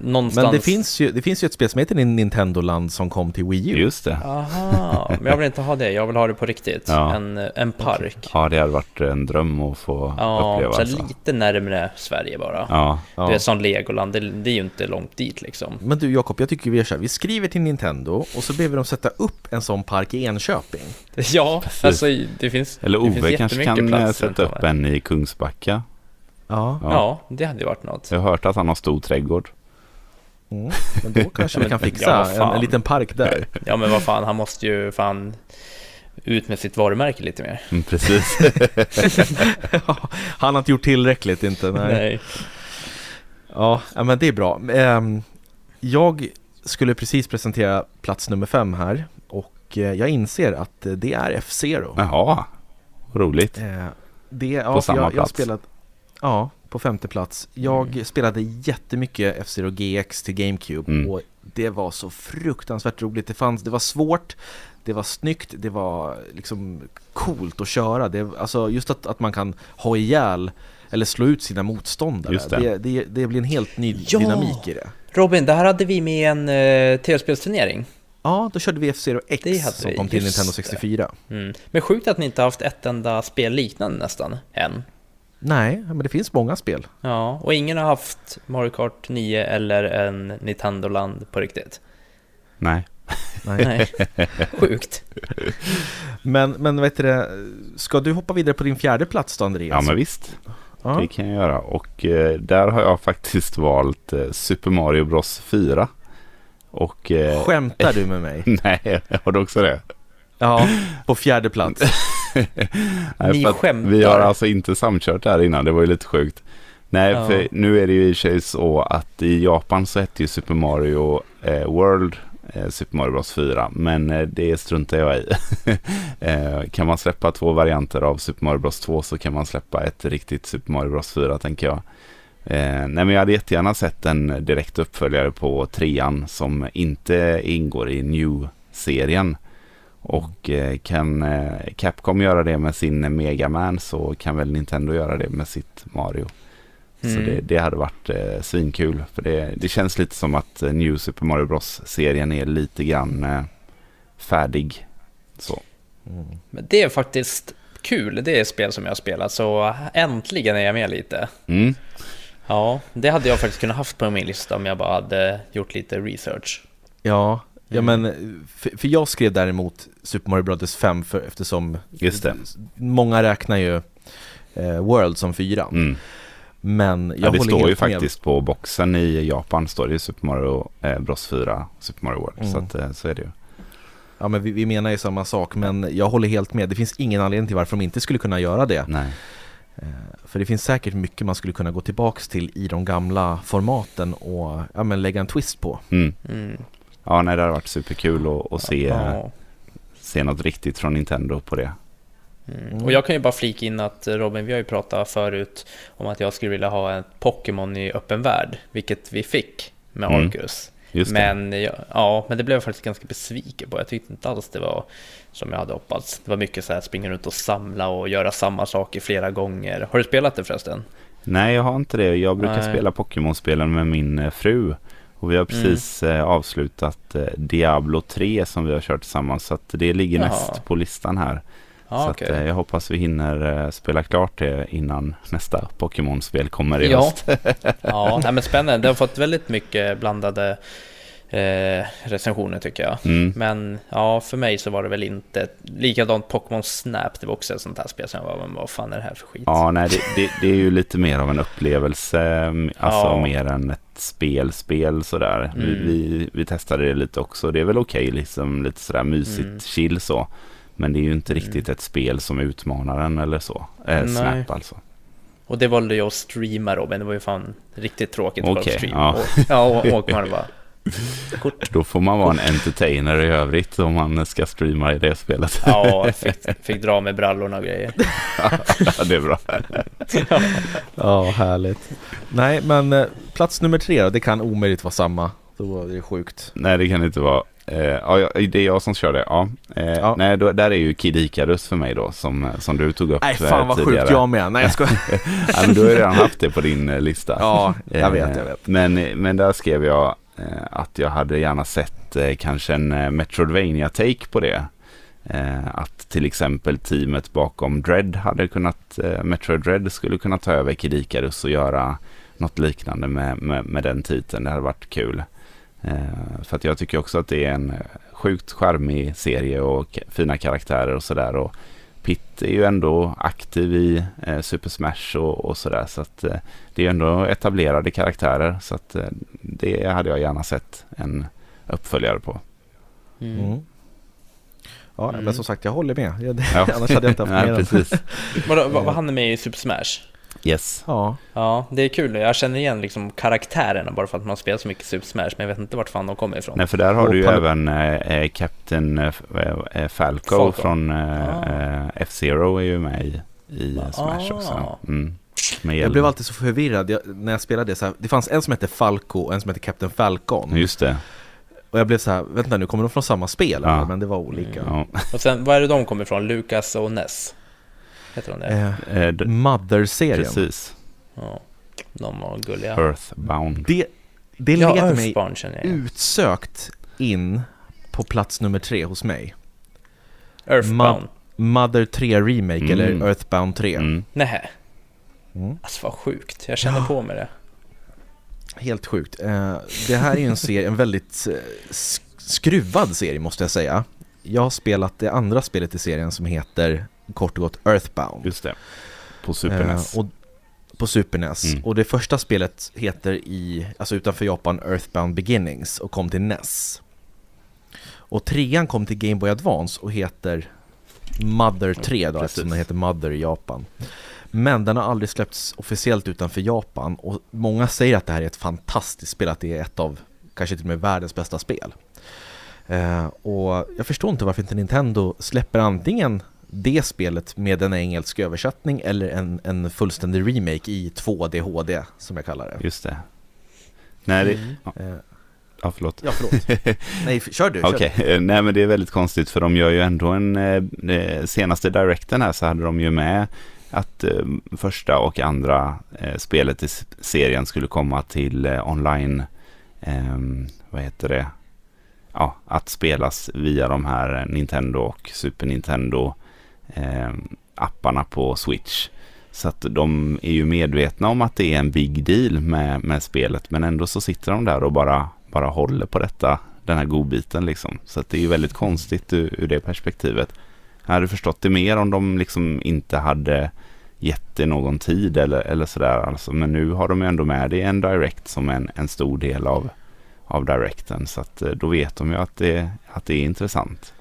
någonstans... Men det finns, ju, det finns ju ett spel som heter Nintendo Land som kom till Wii U. Just det. Aha, men jag vill inte ha det, jag vill ha det på riktigt. Ja. En, en park. Ja, det hade varit en dröm att få Ja, uppleva. så Alltså. lite närmre Sverige bara. Ja, Ja. Du är som Legoland, det, det är ju inte långt dit liksom. Men du Jakob, jag tycker vi gör så här. Vi skriver till Nintendo och så ber vi dem sätta upp en sån park i Enköping. Ja, alltså det finns eller det finns Ove kanske kan eh, sätta upp en i Kungsbacka. Ja, Ja. Ja, det hade ju varit något. Jag har hört att han har stor trädgård. Mm. men då kanske vi kan fixa ja, en, en liten park där. Ja men vad fan, han måste ju fan ut med sitt varumärke lite mer. Mm, precis. Han har inte gjort tillräckligt inte. Nej. Ja, ja, men det är bra. Ehm, Jag skulle precis presentera plats nummer fem här och eh, jag inser att det är F-Zero. Jaha, roligt. Eh, Det, ja, På samma jag, jag plats. spelat, Ja, på femte plats. Jag spelade jättemycket F-Zero GX till GameCube Mm. och det var så fruktansvärt roligt. Det, fanns, det var svårt, det var snyggt, det var liksom coolt att köra. Det, alltså just att, att man kan ha ihjäl eller slå ut sina motståndare. Just det. Det, det, det blir en helt ny Ja! dynamik i det. Robin, det här hade vi med i en uh, tv-spelsturnering. Ja, då körde vi F-Zero X som vi, kom till just Nintendo det. 64. Mm. Men sjukt att ni inte haft ett enda spel liknande nästan, än. Nej, men det finns många spel. Ja, och ingen har haft Mario Kart 9 eller en Nintendo Land på riktigt. Nej. Nej. Sjukt. Men, men vet du det, ska du hoppa vidare på din fjärde plats då Andreas? Ja, men visst. Ja. Det kan jag göra. Och eh, där har jag faktiskt valt eh, Super Mario Bros 4. Och... Eh, Skämtar du med mig? nej, har du också det? Ja, på fjärde plats. Nej, Ni skämtar. Vi har alltså inte samkört det här innan, det var ju lite sjukt. Nej, Ja. för nu är det ju i och sig så att i Japan så hette ju Super Mario eh, World eh, Super Mario Bros 4, men eh, det struntar jag i. eh, kan man släppa två varianter av Super Mario Bros 2 så kan man släppa ett riktigt Super Mario Bros 4 tänker jag. Eh, nej men jag hade jättegärna sett en direkt uppföljare på trean som inte ingår i New-serien. Och eh, kan eh, Capcom göra det med sin Mega Man så kan väl Nintendo göra det med sitt Mario. Så Mm. det, det hade varit eh, svinkul. För det, det känns lite som att eh, New Super Mario Bros-serien är lite grann eh, färdig. Så. Mm. Men det är faktiskt kul, det är spel som jag har spelat, så äntligen är jag med lite. Mm. Ja, det hade jag faktiskt kunnat haft på min lista om jag bara hade gjort lite research. Ja, ja Mm. men för, för jag skrev däremot Super Mario Bros 5 för, eftersom Just det. många räknar ju eh, World som fyra. Mm. Men jag Ja, det håller står ju med. faktiskt på boxen i Japan står det ju Super Mario eh, Bros 4, Super Mario World. Mm. Så, att, eh, så är det ju. Ja men vi, vi menar ju samma sak men jag håller helt med. Det finns ingen anledning till varför de inte skulle kunna göra det. Nej. Eh, För det finns säkert mycket man skulle kunna gå tillbaks till i de gamla formaten och ja, men lägga en twist på. Mm. Mm. Ja, nej, det har varit superkul att, att se, Ja. se något riktigt från Nintendo på det. Mm. Och jag kan ju bara flika in att eh, Robin, vi har ju pratat förut om att jag skulle vilja ha en Pokémon i öppen värld, vilket vi fick med Mm. Arcus. Men, ja, ja, men det blev jag faktiskt ganska besviken på. Jag tyckte inte alls det var som jag hade hoppats. Det var mycket så här springa runt och samla och göra samma saker flera gånger. Har du spelat det förresten? Nej, jag har inte det. Jag brukar Nej. spela Pokémon-spelen med min eh, fru. Och vi har Mm. precis eh, avslutat eh, Diablo 3 som vi har kört tillsammans. Så att det ligger Jaha. näst på listan här. Ja, så okej. att, eh, jag hoppas vi hinner spela klart det innan nästa Pokémon-spel kommer i Ja. höst. Ja, nej, men spännande. Det har fått väldigt mycket blandade eh, recensioner tycker jag. Mm. Men ja, för mig så var det väl inte likadant Pokémon Snap. Det var också ett sånt här spel som jag var, men vad fan är det här för skit? Ja, nej, det, det, det är ju lite mer av en upplevelse. mm, Alltså Ja. mer än ett spel-spel sådär. Vi, Mm. vi, vi testade det lite också. Det är väl okej, liksom lite sådär mysigt Mm. chill så. Men det är ju inte Mm. riktigt ett spel som utmanar en eller så. Eh. Snap alltså. Och det valde jag att streama Robin. Det var ju fan riktigt tråkigt att okay, streama. ja. Och, ja, och Åkman bara... Kort. Då får man vara en entertainer i övrigt om man ska streama i det spelet. Ja, fick, fick dra med brallorna och grejer. ja, det är bra. Ja, härligt. Nej, men eh, plats nummer tre då, det kan omöjligt vara samma. Då är det sjukt. Nej, det kan det inte vara. Eh, ja, det är jag som kör det. Ja. Eh, Ja. Nej, då, där är ju Kid Icarus för mig då, som, som du tog upp Nej eh, fan vad tidigare. sjukt jag med. Nej jag ska... ja, men du har ju redan haft det på din lista. Ja, jag vet, jag vet. Men, men där skrev jag Eh, att jag hade gärna sett eh, kanske en eh, Metroidvania-take på det. Att till exempel teamet bakom Dread hade kunnat, Metroid Dread skulle kunna ta över Kidikarus och göra något liknande med, med, med den titeln. Det hade varit kul. För att jag tycker också att det är en sjukt charmig serie och fina karaktärer och sådär. Och Pitt är ju ändå aktiv i eh, Super Smash och, och sådär. Så att eh, det är ju ändå etablerade karaktärer. Så att eh, det hade jag gärna sett en uppföljare på. Mm. Mm. Ja, Mm. men som sagt jag håller med. Ja, det, Ja. Annars hade jag inte haft med den. precis. Vad, vad han är med i Super Smash? Yes. Ja, Ja, det är kul. Jag känner igen liksom karaktärerna bara för att man spelar så mycket Super Smash, men jag vet inte vart fan de kommer ifrån. Nej, för där har Och du ju även eh, Captain eh, Falco, Falco. från eh, Ah. F-Zero är ju med i, i Ah. Smash också. Mm. Jag blev alltid så förvirrad jag, när jag spelade så här, Det fanns en som hette Falco och en som hette Captain Falcon. Just det. Och jag blev så här, vänta nu, kommer de från samma spel? Ja. Men det var olika. Ja. Och sen, var är det de kommer ifrån? Lucas och Ness? Heter de det? Eh, Eh, Mother-serien. precis. Ja. De var gulliga. Earthbound. Det, det Ja, leder mig utsökt in på plats nummer tre hos mig. Earthbound. Mother 3 Remake Mm. eller Earthbound 3. Mm. Nähä. Mm. Alltså vad sjukt. Jag känner på mig det. Helt sjukt. Eh, det här är ju en serie, en väldigt eh, sk- skruvad serie måste jag säga. Jag har spelat det andra spelet i serien som heter kort och gott Earthbound. Just det. På Super Eh, NES. och, på Super NES. Mm. Och det första spelet heter i, alltså utanför Japan, Earthbound Beginnings och kom till NES. Och trean kom till Game Boy Advance och heter Mother 3 då, Precis. eftersom den heter Mother i Japan. Men den har aldrig släppts officiellt utanför Japan och många säger att det här är ett fantastiskt spel, att det är ett av kanske till och med världens bästa spel. Eh, och jag förstår inte varför inte Nintendo släpper antingen det spelet med en engelsk översättning eller en, en fullständig remake i 2D HD som jag kallar det. Just det. Nej, det... Mm. Eh, Ja, förlåt. ja, förlåt. Nej, kör du. Okej, eh, nej men det är väldigt konstigt för de gör ju ändå en, eh, senaste directen här så hade de ju med att eh, första och andra eh, spelet i serien skulle komma till online, eh, vad heter det, ja, att spelas via de här Nintendo och Super Nintendo Eh, apparna på Switch. Så att de är ju medvetna om att det är en big deal med, med spelet men ändå så sitter de där och bara, bara håller på detta, den här godbiten liksom. Så att det är ju väldigt konstigt ur, ur det perspektivet. Jag hade förstått det mer om de liksom inte hade gett det någon tid eller, eller sådär alltså. Men nu har de ju ändå med det i en direct som en, en stor del av, av directen. Så att eh, då vet de ju att det, att det är intressant.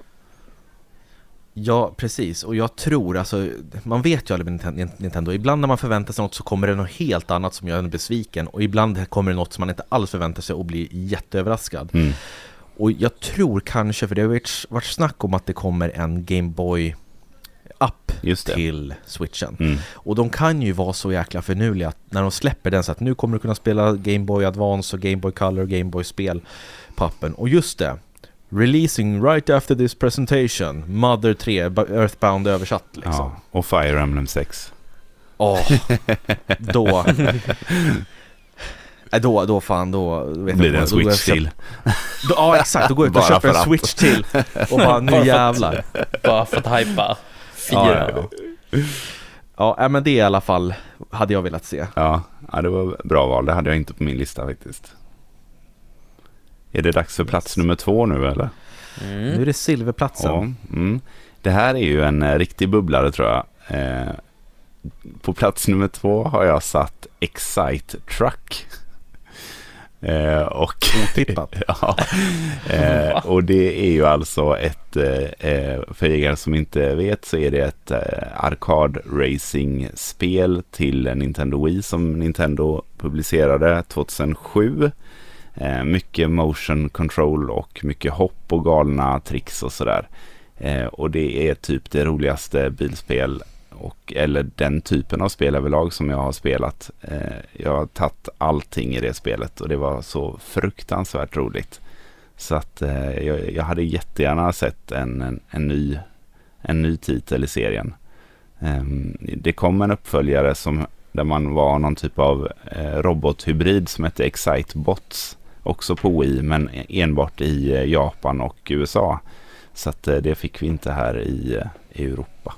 Ja, precis. Och jag tror, alltså, man vet ju aldrig med Ninten- Nintendo. Ibland när man förväntar sig något så kommer det något helt annat som gör en besviken. Och ibland kommer det något som man inte alls förväntar sig och blir jätteöverraskad. Mm. Och jag tror kanske, för det har varit, snack om att det kommer en Game Boy app till switchen. Mm. Och de kan ju vara så jäkla finurliga att när de släpper den så att nu kommer du kunna spela Game Boy Advance och Game Boy Color och Game Boy spel på appen. Och just det, releasing right after this presentation, Mother 3, ba- Earthbound översatt liksom. Ja, och Fire Emblem 6. Åh, då... Nej, då, då fan, då vet Blir det en då Switch och till. Då, ja exakt, då går jag ut och köper en att. Switch till och bara nu Bara för att- jävlar. Bara för att hypa. Ja, Fyra. ja, ja. Ja, nej, men det i alla fall hade jag velat se. Ja, ja, det var bra val. Det hade jag inte på min lista faktiskt. Är det dags för plats nummer två nu eller? Mm. Nu är det silverplatsen. Ja. Mm. Det här är ju en eh, riktig bubblare tror jag. Eh, på plats nummer två har jag satt Excite Truck. Eh, och Otippat. ja, eh, och det är ju alltså ett, eh, eh, för er som inte vet så är det ett eh, arkad racing spel till Nintendo Wii som Nintendo publicerade 2007. Eh, mycket motion control och mycket hopp och galna tricks och sådär. Eh, och det är typ det roligaste bilspel och, eller den typen av spel överlag som jag har spelat. Eh, jag har tagit allting i det spelet och det var så fruktansvärt roligt. Så att eh, jag, jag, hade jättegärna sett en, en, en, ny, en ny titel i serien. Eh, det kom en uppföljare som, där man var någon typ av eh, robothybrid som hette Excitebots. Också på Wii men enbart i eh, Japan och USA. Så att eh, det fick vi inte här i, eh, i Europa.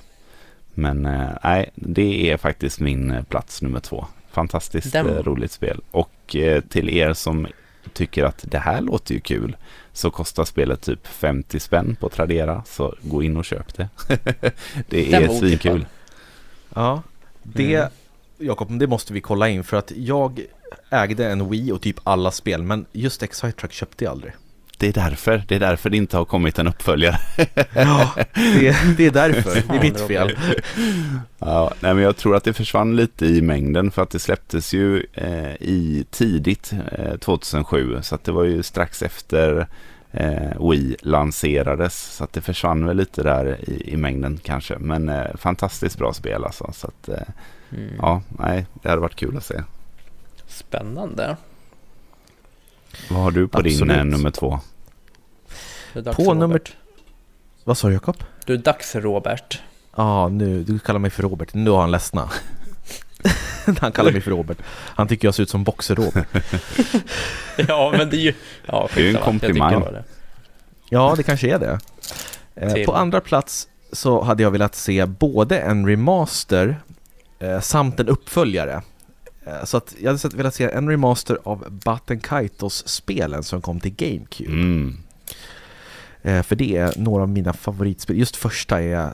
Men nej, det är faktiskt min plats nummer två. Fantastiskt Den... roligt spel. Och till er som tycker att det här låter ju kul så kostar spelet typ 50 spänn på Tradera. Så gå in och köp det. det är svinkul. Ja, det mm. Jakob, det måste vi kolla in för att jag ägde en Wii och typ alla spel men just Excite Truck köpte jag aldrig. Det är därför, det är därför det inte har kommit en uppföljare. ja, det, det är därför, det är mitt fel. ja, nej, men jag tror att det försvann lite i mängden för att det släpptes ju eh, i tidigt eh, 2007 så att det var ju strax efter eh, Wii lanserades så att det försvann väl lite där i, i mängden kanske men eh, fantastiskt bra spel alltså så att eh, mm. ja, nej, det hade varit kul att se. Spännande. Vad har du på Absolut. din eh, nummer två? På nummer... Vad sa du Jakob? Du är dags Robert. Ja, ah, nu, du kallar mig för Robert. Nu har han ledsna. han kallar mig för Robert. Han tycker jag ser ut som Boxer-Robert. ja, men det är ju... Ja, det är ju en komplimang. Det. Ja, det kanske är det. Eh, på andra plats så hade jag velat se både en remaster eh, samt en uppföljare. Eh, så att jag hade velat se en remaster av Batten Kaitos-spelen som kom till GameCube. Mm. Eh, för det är några av mina favoritspel. Just första är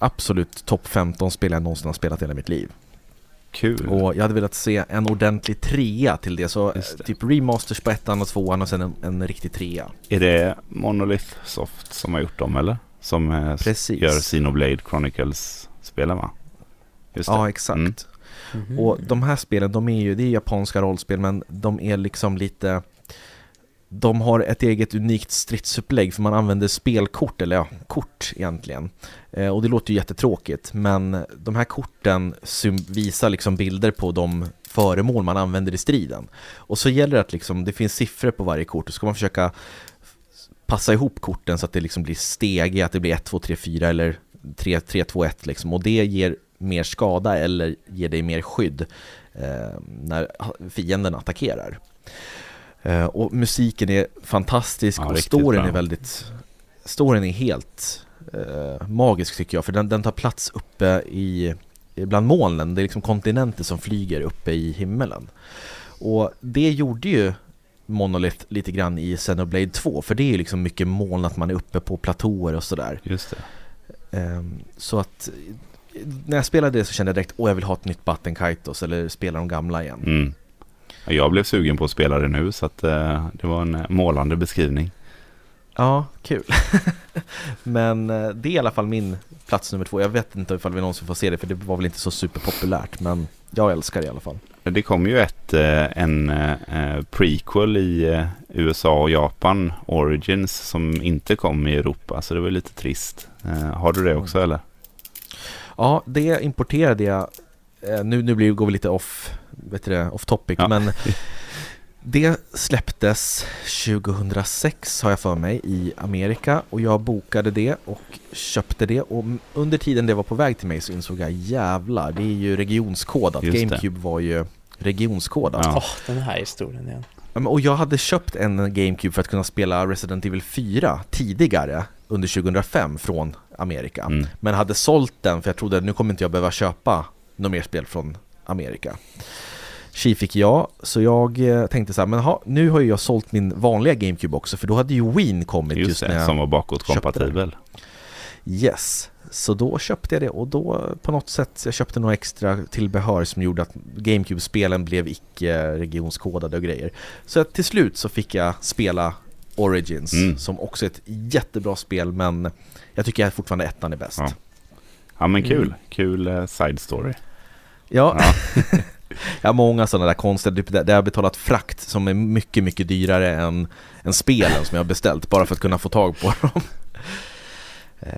absolut topp 15 spel jag någonsin har spelat i hela mitt liv. Kul. Och jag hade velat se en ordentlig trea till det. Så det. typ remasters på ettan och tvåan och sen en, en riktig trea. Är det Monolith Soft som har gjort dem eller? Som eh, Precis. gör Xenoblade Chronicles-spelen va? Ja, exakt. Mm. Mm. Och de här spelen, de är ju, det är japanska rollspel men de är liksom lite de har ett eget unikt stridsupplägg för man använder spelkort, eller ja, kort egentligen. Eh, och det låter ju jättetråkigt, men de här korten visar liksom bilder på de föremål man använder i striden. Och så gäller det att liksom, det finns siffror på varje kort och ska man försöka passa ihop korten så att det liksom blir steg, att det blir 1, 2, 3, 4 eller 3, 3, 2, 1 liksom. Och det ger mer skada eller ger dig mer skydd eh, när fienden attackerar. Eh, och musiken är fantastisk ja, och storyn bra. är väldigt Storyn är helt eh, magisk tycker jag för den, den tar plats uppe i bland molnen, det är liksom kontinenter som flyger uppe i himmelen. Och det gjorde ju Monolith lite grann i Xenoblade 2 för det är ju liksom mycket moln att man är uppe på platåer och sådär. Just det. Um, så att när jag spelade det så kände jag direkt åh jag vill ha ett nytt Batten Kaitos eller spela de gamla igen. Mm. Jag blev sugen på att spela det nu så att uh, det var en målande beskrivning. Ja, kul. men uh, det är i alla fall min plats nummer två. Jag vet inte ifall vi någonsin får se det för det var väl inte så superpopulärt men jag älskar det i alla fall. Det kom ju ett, uh, en prequel i USA och Japan, Origins, som inte kom i Europa så det var lite trist. Har du det också eller? Ja, det importerade jag. Eh, nu, nu blir, går vi lite off, vet du, off topic, ja. men det släpptes 2006 har jag för mig i Amerika och jag bokade det och köpte det och under tiden det var på väg till mig så insåg jag jävlar, det är ju regionskodat. GameCube var ju regionskodat. Ja. Oh, den här historien igen. Och jag hade köpt en GameCube för att kunna spela Resident Evil 4 tidigare under 2005 från Amerika. Mm. Men hade sålt den för jag trodde att nu kommer inte jag behöva köpa något mer spel från Amerika. Tji fick jag, så jag eh, tänkte så här, men ha, nu har ju jag sålt min vanliga GameCube också för då hade ju Wien kommit just, just det, när jag som var bakåtkompatibel. Yes, så då köpte jag det och då på något sätt, jag köpte några extra tillbehör som gjorde att GameCube-spelen blev icke regionskodade och grejer. Så till slut så fick jag spela Origins mm. som också är ett jättebra spel men jag tycker att fortfarande ettan är bäst. Ja, ja men kul, mm. kul uh, side story. Ja, ja. jag har många sådana där konstiga, typ där jag har betalat frakt som är mycket, mycket dyrare än, än spelen som jag har beställt bara för att kunna få tag på dem. Eh,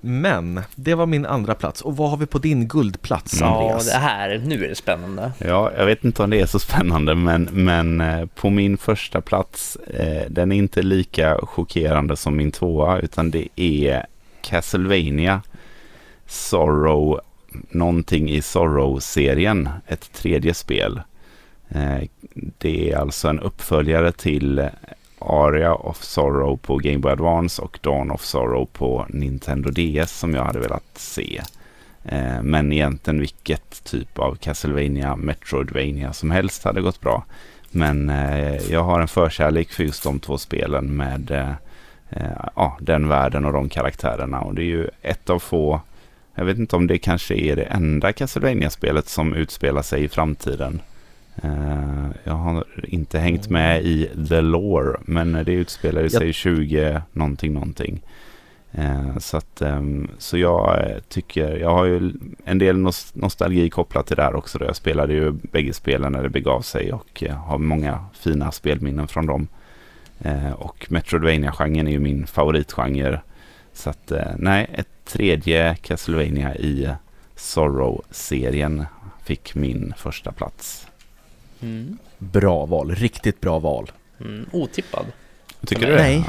Men det var min andra plats. Och vad har vi på din guldplats, Mm. Ja, Andreas? det här, nu är det spännande. Ja, jag vet inte om det är så spännande, men, men eh, på min första plats, eh, den är inte lika chockerande som min tvåa, utan det är Castlevania Sorrow, någonting i Sorrow-serien, ett tredje spel. Eh, det är alltså en uppföljare till Aria of Sorrow på Game Boy Advance och Dawn of Sorrow på Nintendo DS som jag hade velat se. Eh, Men egentligen vilket typ av Castlevania, Metroidvania som helst hade gått bra. Men eh, jag har en förkärlek för just de två spelen med eh, eh ja, den världen och de karaktärerna. Och det är ju ett av få, jag vet inte om det kanske är det enda Castlevania-spelet som utspelar sig i framtiden. Eh, jag har inte hängt med i The Lore, men det utspelar sig 20 någonting någonting. Eh, så, att, ehm, så jag tycker, jag har ju en del nos- nostalgi kopplat till det här också. Då. Jag spelade ju bägge spelen när det begav sig och eh, har många fina spelminnen från dem. Och Metroidvania-genren är ju min favoritgenre. Så att nej, ett tredje Castlevania i Sorrow-serien fick min första plats. Mm. Bra val, riktigt bra val. Mm. Otippad. Tycker du det? mig?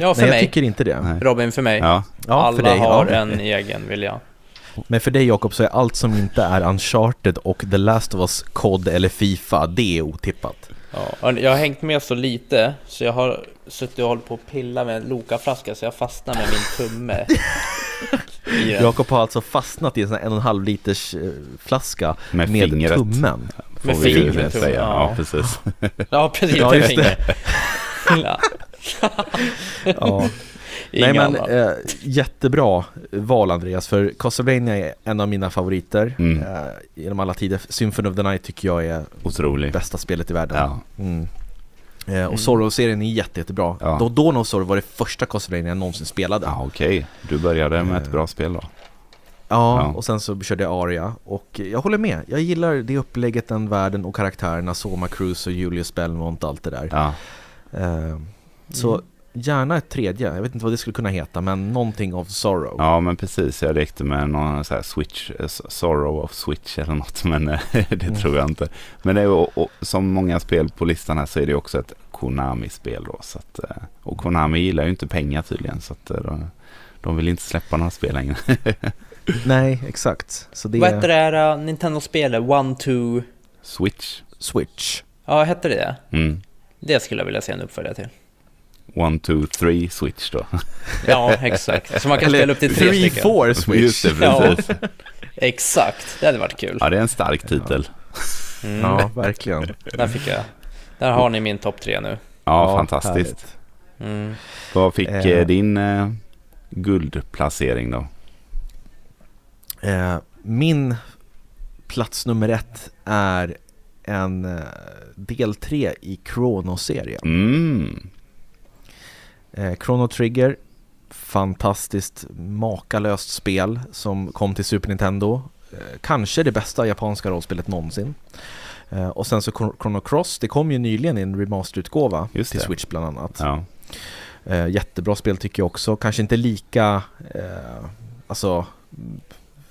Ja. För Nej, jag mig. tycker inte det. Nej. Robin, för mig. Ja, Ja, Alla för dig. har ja. en egen vilja. Men för dig Jakob så är allt som inte är Uncharted och The Last of Us, COD eller Fifa, det är otippat. Ja, och jag har hängt med så lite så jag har suttit och hållit på att pilla med en Loka-flaska så jag fastnar med min tumme. Jakob har alltså fastnat i en sån här en och en halv liters eh, flaska med, med tummen. Får Med vi fingret, säga. Ja, ja. precis. Ja, precis. Ja, just fingret. Ja. Nej men eh, jättebra val Andreas, för Castlevania är en av mina favoriter Mm. eh, genom alla tider. Symphony of the Night tycker jag är Otrolig. bästa spelet i världen. Ja. Mm. Eh, och Sorrow-serien är jätte, jättebra. Ja. Då Dawn of Sorrow var det första Castlevania jag någonsin spelade. Ja, okej. Du började med ett Eh, bra spel då. Ja, Ja. och sen så körde jag Aria och jag håller med. Jag gillar det upplägget, den världen och karaktärerna, Soma Cruz och Julius Belmont och allt det där. Ja, Eh, så Mm. gärna ett tredje, jag vet inte vad det skulle kunna heta, men någonting of Sorrow. ja men precis. Jag lekte med någon så här Switch, eh, Sorrow of Switch eller något, men eh, det Mm. tror jag inte. Men det är, och, och, som många spel på listan här så är det också ett Konami-spel då. Så att, eh, och Konami gillar ju inte pengar tydligen, så att de, de vill inte släppa några spel längre. Nej, exakt. Så det Vad är hette det här uh, Nintendo-spelet? One, two... Switch. Switch. Ja, hette det det? Mm. Det skulle jag vilja se en uppföljare till. One, two, three Switch då. Ja, exakt. Så man kan Eller spela upp till tre Three, stycken. four Switch. Just det, Ja. precis. Exakt, det hade varit kul. Ja, det är en stark titel. Mm. Ja, verkligen. Där fick jag. Där har ni min topp tre nu. Ja, fantastiskt. härligt. Mm. Vad fick Eh. eh, din eh, guldplacering då? Eh, min plats nummer ett är en eh, del tre i Chrono-serien. Mm. Eh, Chrono Trigger, fantastiskt makalöst spel som kom till Super Nintendo. Eh, kanske det bästa japanska rollspelet någonsin. Eh, och sen så Chron- Chrono Cross, det kom ju nyligen i en remasterutgåva till. Switch bland annat. Ja. Eh, jättebra spel tycker jag också, kanske inte lika, eh, alltså,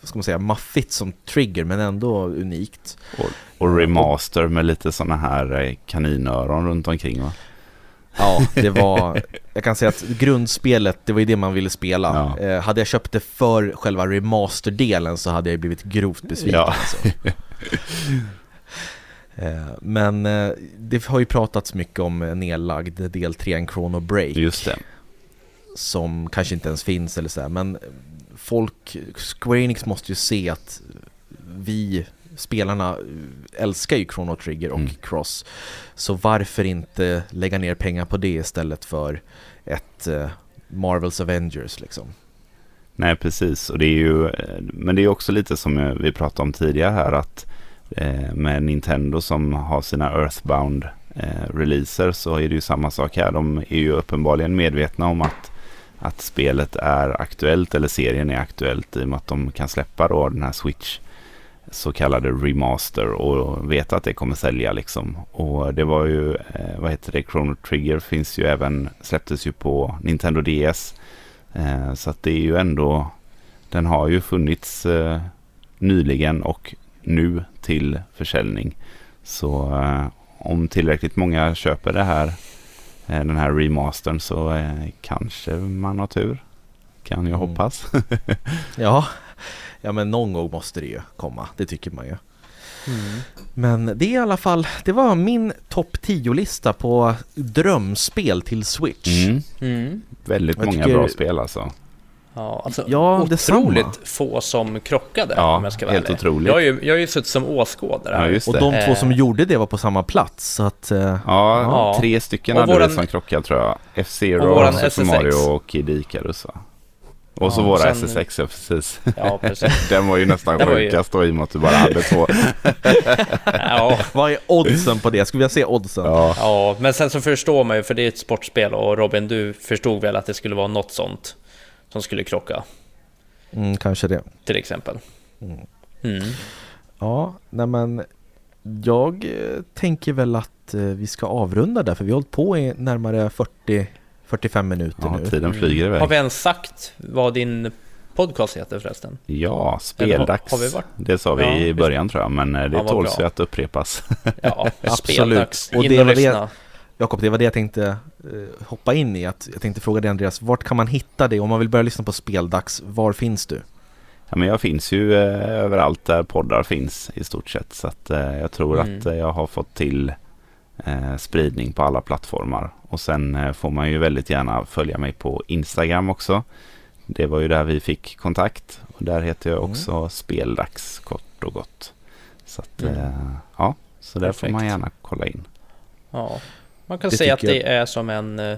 vad ska man säga, maffigt som Trigger men ändå unikt. Och remaster med lite sådana här eh, kaninöron runt omkring va? Ja, det var, jag kan säga att grundspelet, det var ju det man ville spela. Ja. Eh, hade jag köpt det för själva remaster-delen så hade jag blivit grovt besviken Ja. alltså. eh, Men eh, det har ju pratats mycket om eh, nedlagd del 3, en Chrono Break, Just det. som kanske inte ens finns eller så här. men folk, Square Enix måste ju se att vi spelarna älskar ju Chrono Trigger och Mm. Cross Så varför inte lägga ner pengar på det istället för ett eh, Marvels Avengers liksom Nej, precis. Och det är ju, eh, men det är också lite som eh, vi pratade om tidigare här att med Nintendo som har sina Earthbound releaser så är det ju samma sak här. De är ju uppenbarligen medvetna om att, att spelet är aktuellt eller serien är aktuellt i och med att de kan släppa då den här Switch så kallade remaster och veta att det kommer sälja liksom. Och det var ju, eh, vad heter det, Chrono Trigger finns ju även, släpptes ju på Nintendo DS Eh, så att det är ju ändå, den har ju funnits eh, nyligen och nu till försäljning. Så eh, om tillräckligt många köper det här, eh, den här remastern så eh, kanske man har tur. Kan jag Mm. hoppas. Ja, ja men någon gång måste det ju komma, det tycker man ju. Mm. Men det är i alla fall, det var min topp 10-lista på drömspel till Switch. Mm. Mm. Väldigt Jag många tycker- bra spel alltså. Ja, alltså Ja, detsamma. otroligt få som krockade Ja, om jag ska vara helt otroligt. Jag har ju, jag har ju suttit som åskådare här. Ja, just Och de två Eh. som gjorde det var på samma plats, så att... eh, Ja, Ja. tre stycken Och hade våran- det som krockade tror jag. Och F-Zero, våran Super SSX. Mario och Kid Icarus va? Och så Ja, våra sen- SSX, ja precis. Ja, precis. Den var ju nästan var ju- sjukast då i och med att du bara hade två. Ja, Vad är oddsen på det? Skulle vilja se oddsen? Ja, ja, men sen så förstår man ju, för det är ett sportspel och Robin, du förstod väl att det skulle vara något sånt som skulle krocka, Mm, kanske det. till exempel. Mm. Mm. Ja, nej men jag eh, tänker väl att eh, vi ska avrunda där för vi har hållit på i närmare 40 45 minuter ja nu. tiden flyger Har iväg. vi ens sagt vad din podcast heter förresten? Ja, speldags. Har vi varit- Det sa vi Ja, i visst. början tror jag, men eh, det Ja, tåls ju att upprepas. Ja, Absolut. speldags. Och In och det- lyssna. Jakob, det var det jag tänkte eh, hoppa in i. Att jag tänkte fråga dig Andreas, vart kan man hitta dig om man vill börja lyssna på speldags? Var finns du? Ja, men jag finns ju eh, överallt där poddar finns i stort sett. Så att, eh, jag tror Mm. att eh, jag har fått till eh, spridning på alla plattformar. Och sen eh, får man ju väldigt gärna följa mig på Instagram också. Det var ju där vi fick kontakt. Och där heter jag Mm. också Speldags kort och gott. Så att, Mm. eh, ja, så där får Perfekt. man gärna kolla in. Ja. Man kan Det säga att tycker det är som en, eh,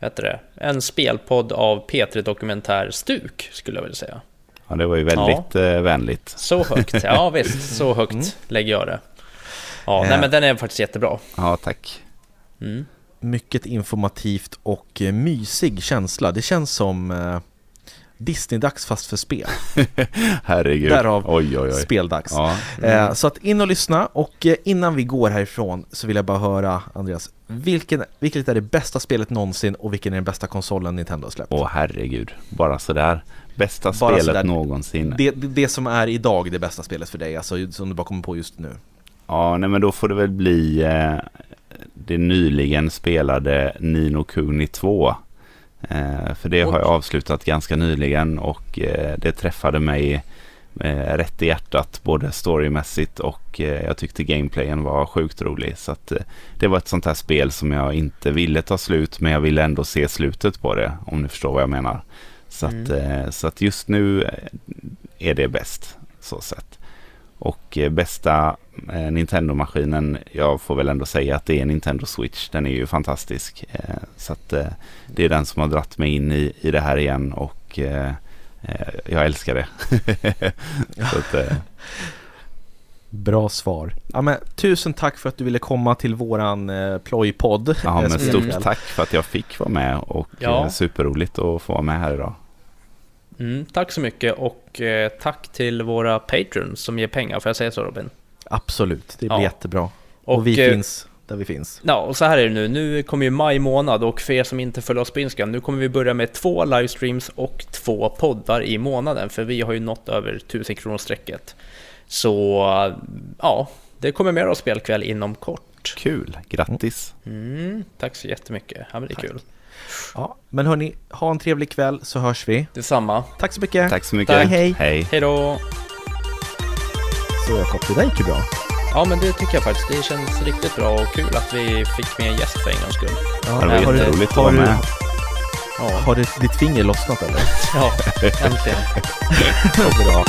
heter det, en spelpodd av P3 Dokumentär Stuk, skulle jag vilja säga. Ja, det var ju väldigt eh, vänligt. Så högt, ja visst, så högt Mm. lägger jag det. Ja, nej men den är faktiskt jättebra. Ja, tack. Mm. Mycket informativt och eh, mysig känsla. Det känns som eh, Disney-dags fast för spel. Herregud. Därav oj, oj, oj. Speldags. Ja. Eh, så att in och lyssna och eh, innan vi går härifrån så vill jag bara höra Andreas, vilken, vilket är det bästa spelet någonsin och vilken är den bästa konsolen Nintendo har släppt? Åh herregud, bara sådär. Bästa Bara spelet sådär. någonsin. Det, det, det som är idag det bästa spelet för dig, alltså som du bara kommer på just nu. Ja, nej men då får det väl bli eh, det nyligen spelade Nino Kuni 2. Eh, för det har jag avslutat ganska nyligen och eh, det träffade mig eh, rätt i hjärtat både storymässigt och jag tyckte gameplayen var sjukt rolig. Så att, det var ett sånt här spel som jag inte ville ta slut men jag ville ändå se slutet på det om ni förstår vad jag menar. Så, att, Mm. eh, så att just nu är det bäst så sett. Och eh, bästa eh, Nintendo-maskinen, jag får väl ändå säga att det är Nintendo Switch. Den är ju fantastisk. Eh, så att det är den som har dratt mig in i, i det här igen och jag älskar det. att, Bra svar. Ja, men, tusen tack för att du ville komma till våran eh, plojpodd. ja, men stort tack för att jag fick vara med och Ja. eh, superroligt att få vara med här idag. Mm, tack så mycket och eh, tack till våra patrons som ger pengar, får jag säga så Robin? Absolut, det blir Ja. jättebra. Och, vi eh, finns där vi finns. Ja, och så här är det nu. Nu kommer ju maj månad och för er som inte följer oss på Instagram, nu kommer vi börja med två livestreams och två poddar i månaden, för vi har ju nått över 1000 kronor strecket. Så ja, det kommer mer av spelkväll inom kort. Kul, grattis! Mm, tack så jättemycket. Ja, men det är Tack. kul. Ja, men hörni, ha en trevlig kväll så hörs vi. Detsamma. Tack så mycket. Tack så mycket! Tack. Hej. Hej! Hej då! Så Jakob, det där gick ju bra. Ja, men det tycker jag faktiskt. Det känns riktigt bra och kul att vi fick med en gäst för en gångs skull. Ja, det var har du- jätteroligt att har vara du- med. Ja, Har du, ditt finger lossnat eller? ja äntligen. Bra.